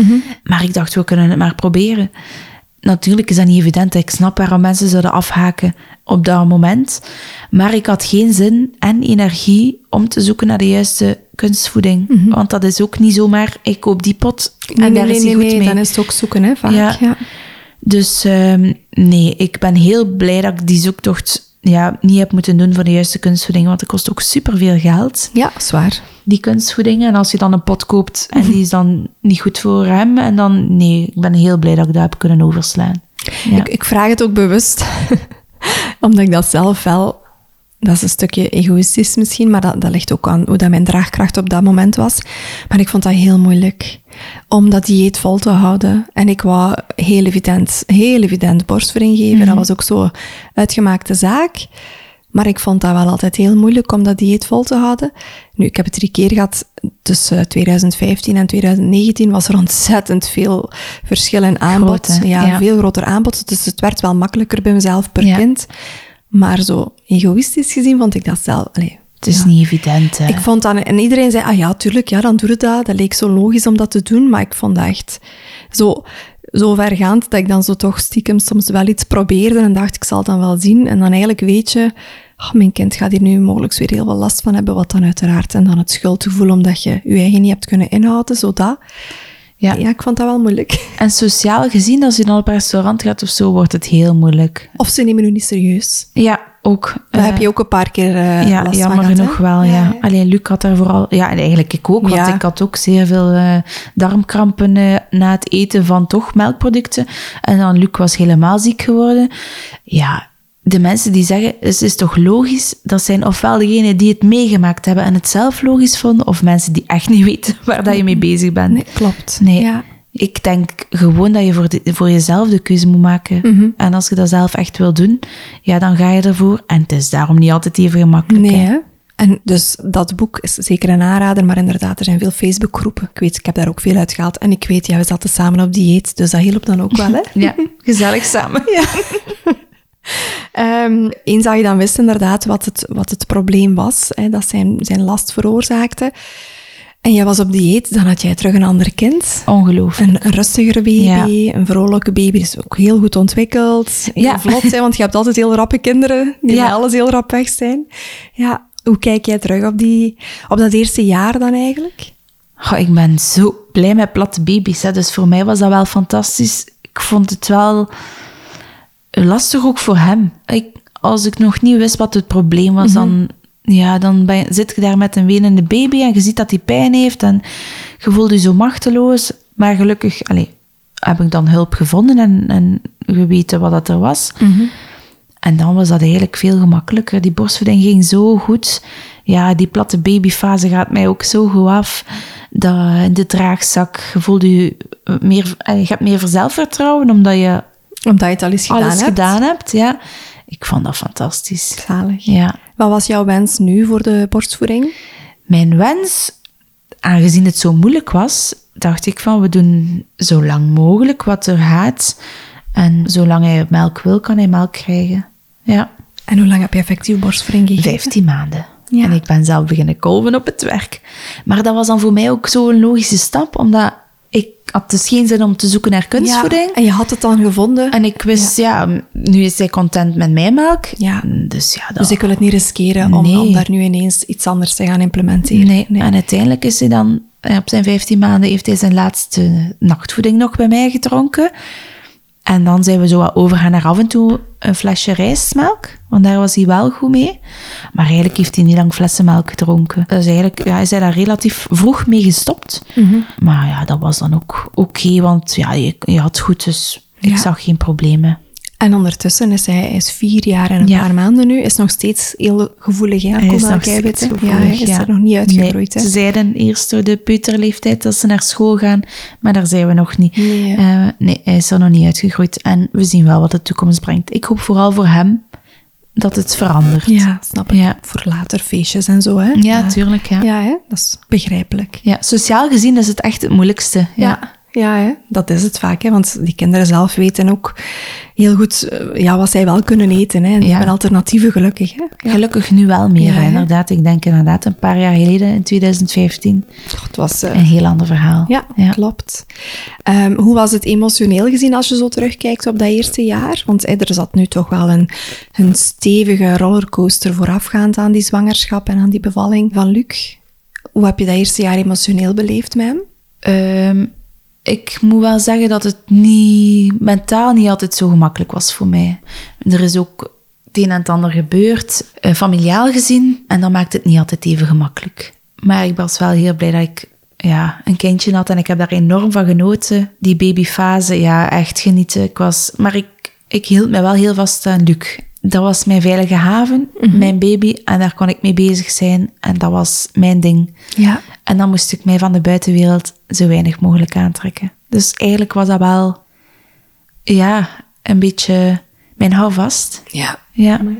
Maar ik dacht, we kunnen het maar proberen. Natuurlijk is dat niet evident. Ik snap waarom mensen zouden afhaken op dat moment. Maar ik had geen zin en energie om te zoeken naar de juiste kunstvoeding. Want dat is ook niet zomaar, ik koop die pot en Nee, daar nee, is hij nee, goed mee. dan is het ook zoeken, hè, vaak. Ja. Ja. Dus ehm, nee, ik ben heel blij dat ik die zoektocht ja, niet heb moeten doen voor de juiste kunstvoeding. Want het kost ook superveel geld, Ja, zwaar. die kunstvoeding. En als je dan een pot koopt en die is dan niet goed voor hem, en dan nee, ik ben heel blij dat ik dat heb kunnen overslaan. Ja. Ik, ik vraag het ook bewust, omdat ik dat zelf wel... Dat is een stukje egoïstisch misschien, maar dat, dat ligt ook aan hoe dat mijn draagkracht op dat moment was. Maar ik vond dat heel moeilijk om dat dieet vol te houden. En ik wou heel evident, heel evident borstvoeding geven. Dat was ook zo uitgemaakte zaak. Maar ik vond dat wel altijd heel moeilijk om dat dieet vol te houden. Nu, ik heb het drie keer gehad. Tussen 2015 en 2019 was er ontzettend veel verschil in aanbod. Groot, ja, Ja. veel groter aanbod. Dus het werd wel makkelijker bij mezelf per Ja. kind. Maar zo egoïstisch gezien vond ik dat zelf... Allee, Het is ja. niet evident, hè. Ik vond dat... En iedereen zei, ah ja, tuurlijk, ja, dan doe je dat. Dat leek zo logisch om dat te doen. Maar ik vond dat echt zo, zo vergaand dat ik dan zo toch stiekem soms wel iets probeerde en dacht, ik zal het dan wel zien. En dan eigenlijk weet je, oh, mijn kind gaat hier nu mogelijk weer heel veel last van hebben, wat dan uiteraard. En dan het schuldgevoel omdat je je eigen niet hebt kunnen inhouden, zodat. Ja. ja, ik vond dat wel moeilijk. En sociaal gezien, als je dan op restaurant gaat of zo, wordt het heel moeilijk. Of ze nemen u niet serieus. Ja, ook. Daar heb je ook een paar keer uh, ja, last jammer genoeg wel, ja. Alleen Luc had daar vooral... Ja, en eigenlijk ik ook, want Ja. ik had ook zeer veel eh, darmkrampen eh, na het eten van toch melkproducten. En dan Luc was helemaal ziek geworden. Ja, de mensen die zeggen, het is toch logisch, dat zijn ofwel degenen die het meegemaakt hebben en het zelf logisch vonden, of mensen die echt niet weten waar dat je mee bezig bent. Nee, klopt. Nee. Ja. Ik denk gewoon dat je voor, de- voor jezelf de keuze moet maken. Mhm. En als je dat zelf echt wil doen, ja, dan ga je ervoor. En het is daarom niet altijd even gemakkelijk. Nee, hè. hè? En dus dat boek is zeker een aanrader, maar inderdaad, er zijn veel Facebookgroepen. Ik weet, ik heb daar ook veel uit gehaald. En ik weet, ja, we zaten samen op dieet, dus dat hielp dan ook wel, hè? Ja, gezellig samen. Ehm, eens dat je dan wist inderdaad wat het, wat het probleem was, hè, dat zijn, zijn last veroorzaakte, en jij was op dieet, dan had jij terug een ander kind. Ongelooflijk. Een, een rustigere baby, Ja. een vrolijke baby, is ook heel goed ontwikkeld. Heel Ja. vlot, hè, want je hebt altijd heel rappe kinderen, die Ja. alles heel rap weg zijn. Ja, hoe kijk jij terug op, die, op dat eerste jaar dan eigenlijk? Goh, ik ben zo blij met platte baby's. Hè. Dus voor mij was dat wel fantastisch. Ik vond het wel lastig ook voor hem. Ik, als ik nog niet wist wat het probleem was, dan, ja, dan ben zit je daar met een wenende baby en je ziet dat hij pijn heeft en je voelt je zo machteloos. Maar gelukkig allee, heb ik dan hulp gevonden en, en geweten wat dat er was. En dan was dat eigenlijk veel gemakkelijker. Die borstvoeding ging zo goed. Ja, die platte babyfase gaat mij ook zo goed af. Dat in de draagzak, je voelt je meer, je hebt meer zelfvertrouwen omdat je Omdat je het al eens gedaan alles hebt. gedaan hebt. Ja. Ik vond dat fantastisch. Zalig. Ja. Wat was jouw wens nu voor de borstvoeding? Mijn wens, aangezien het zo moeilijk was, dacht ik van we doen zo lang mogelijk wat er gaat. En zolang hij melk wil, kan hij melk krijgen. Ja. En hoe lang heb je effectief borstvoeding gegeven? 15 maanden. Ja. En ik ben zelf beginnen kolven op het werk. Maar dat was dan voor mij ook zo'n logische stap, omdat ik had dus geen zin om te zoeken naar kunstvoeding. Ja, en je had het dan gevonden. En ik wist, ja. nu is hij content met mijn melk. Ja. Dus ja, dat... Dus ik wil het niet riskeren om, Nee. om daar nu ineens iets anders te gaan implementeren. Nee. En uiteindelijk is hij dan, eh, op zijn 15 maanden, heeft hij zijn laatste nachtvoeding nog bij mij gedronken. En dan zijn we zo wat overgaan naar af en toe een flesje rijstmelk. Want daar was hij wel goed mee. Maar eigenlijk heeft hij niet lang flessenmelk gedronken. Dus eigenlijk ja, is hij daar relatief vroeg mee gestopt. Mhm. Maar ja, dat was dan ook oké. want ja, je, je had goed, dus ik zag geen problemen. En ondertussen is hij, is vier jaar en een Ja. paar maanden nu. Is nog steeds heel gevoelig, hè? Hij is nog steeds. Ja, hij is ja. er nog niet uitgegroeid, Nee, ze zeiden eerst door de peuterleeftijd dat ze naar school gaan, maar daar zijn we nog niet. Nee, Eh, nee, hij is er nog niet uitgegroeid. En we zien wel wat de toekomst brengt. Ik hoop vooral voor hem dat het verandert. Ja, snap ik. Ja. Voor later feestjes en zo, hè? Ja, tuurlijk. Ja. Ja, hè? dat is begrijpelijk. Ja, sociaal gezien is het echt het moeilijkste. Ja. Ja, hè? dat is het vaak. Hè? Want die kinderen zelf weten ook heel goed eh, ja, wat zij wel kunnen eten. Hè? En die Ja. hebben alternatieven gelukkig. Hè? Ja. Gelukkig nu wel meer, Ja, inderdaad. Ik denk inderdaad een paar jaar geleden, in 2015, Het was... eh, een heel ander verhaal. Ja, klopt. Ehm, hoe was het emotioneel gezien als je zo terugkijkt op dat eerste jaar? Want eh, er zat nu toch wel een, een stevige rollercoaster voorafgaand aan die zwangerschap en aan die bevalling van Luc. Hoe heb je dat eerste jaar emotioneel beleefd met hem? Ehm, ik moet wel zeggen dat het niet, mentaal niet altijd zo gemakkelijk was voor mij. Er is ook het een en het ander gebeurd, eh, familiaal gezien, en dat maakt het niet altijd even gemakkelijk. Maar ik was wel heel blij dat ik ja, een kindje had en ik heb daar enorm van genoten. Die babyfase, ja, echt genieten. Ik was, maar ik, ik hield me wel heel vast aan Luc. Dat was mijn veilige haven, mijn baby, en daar kon ik mee bezig zijn. En dat was mijn ding. Ja. En dan moest ik mij van de buitenwereld zo weinig mogelijk aantrekken. Dus eigenlijk was dat wel, ja, een beetje mijn houvast. Ja. Ja.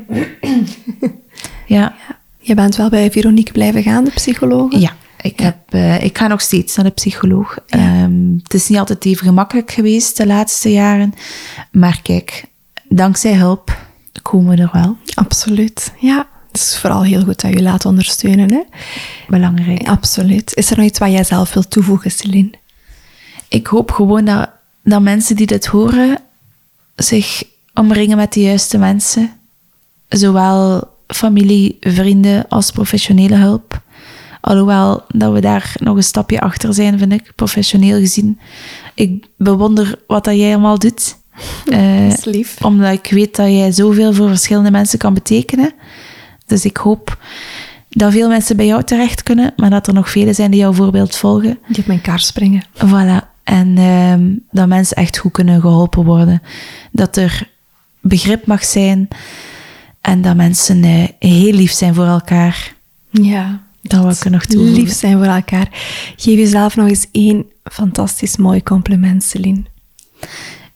Ja. Je bent wel bij Veronique blijven gaan, de psycholoog? Ja. Ik, heb, eh, ik ga nog steeds naar de psycholoog. Ehm, het is niet altijd even gemakkelijk geweest de laatste jaren. Maar kijk, dankzij hulp komen we er wel. Absoluut. Ja. Het is vooral heel goed dat je laat ondersteunen. Hè? Belangrijk. Absoluut. Is er nog iets wat jij zelf wilt toevoegen, Celine? ik hoop gewoon dat, dat mensen die dit horen zich omringen met de juiste mensen. Zowel familie, vrienden als professionele hulp. Alhoewel dat we daar nog een stapje achter zijn, vind ik, professioneel gezien. Ik bewonder wat dat jij allemaal doet. Uh, is lief. Omdat ik weet dat jij zoveel voor verschillende mensen kan betekenen. Dus ik hoop dat veel mensen bij jou terecht kunnen, maar dat er nog velen zijn die jouw voorbeeld volgen. Die op mijn kaart springen. Voilà. En uh, dat mensen echt goed kunnen geholpen worden. Dat er begrip mag zijn en dat mensen uh, heel lief zijn voor elkaar. Ja. Dat wil ik er nog toe. Lief zijn voor elkaar. Geef jezelf nog eens één fantastisch mooi compliment, Celine.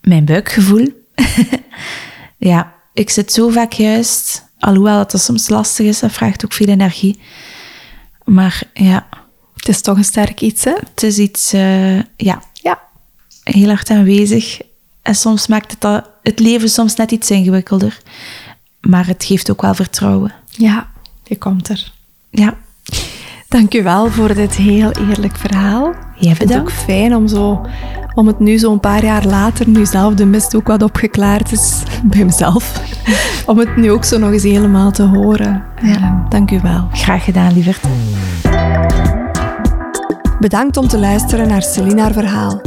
Mijn buikgevoel. ja, ik zit zo vaak juist. Alhoewel dat, dat soms lastig is, dat vraagt ook veel energie. Maar ja. Het is toch een sterk iets, hè? Het is iets, uh, ja, ja, heel hard aanwezig. En soms maakt het dat, het leven soms net iets ingewikkelder. Maar het geeft ook wel vertrouwen. Ja, je komt er. Ja. Dank u wel voor dit heel eerlijk verhaal. Jij Ik vind het ook bedankt. fijn om, zo, om het nu zo'n paar jaar later, nu zelf de mist ook wat opgeklaard is bij mezelf, om het nu ook zo nog eens helemaal te horen. Ja. Eh, Dank u wel. Graag gedaan, lieverd. Bedankt om te luisteren naar Celine haar verhaal.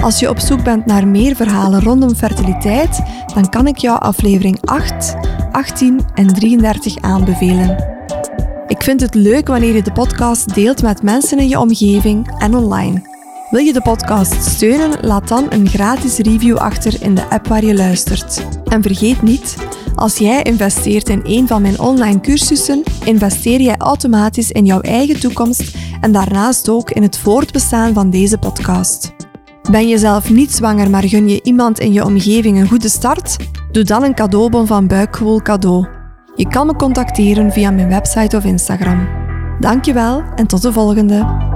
Als je op zoek bent naar meer verhalen rondom fertiliteit, dan kan ik jou aflevering 8, 18 en 33 aanbevelen. Ik vind het leuk wanneer je de podcast deelt met mensen in je omgeving en online. Wil je de podcast steunen? Laat dan een gratis review achter in de app waar je luistert. En vergeet niet, als jij investeert in een van mijn online cursussen, investeer jij automatisch in jouw eigen toekomst en daarnaast ook in het voortbestaan van deze podcast. Ben je zelf niet zwanger, maar gun je iemand in je omgeving een goede start? Doe dan een cadeaubon van Buikgewoel cadeau. Je kan me contacteren via mijn website of Instagram. Dankjewel en tot de volgende.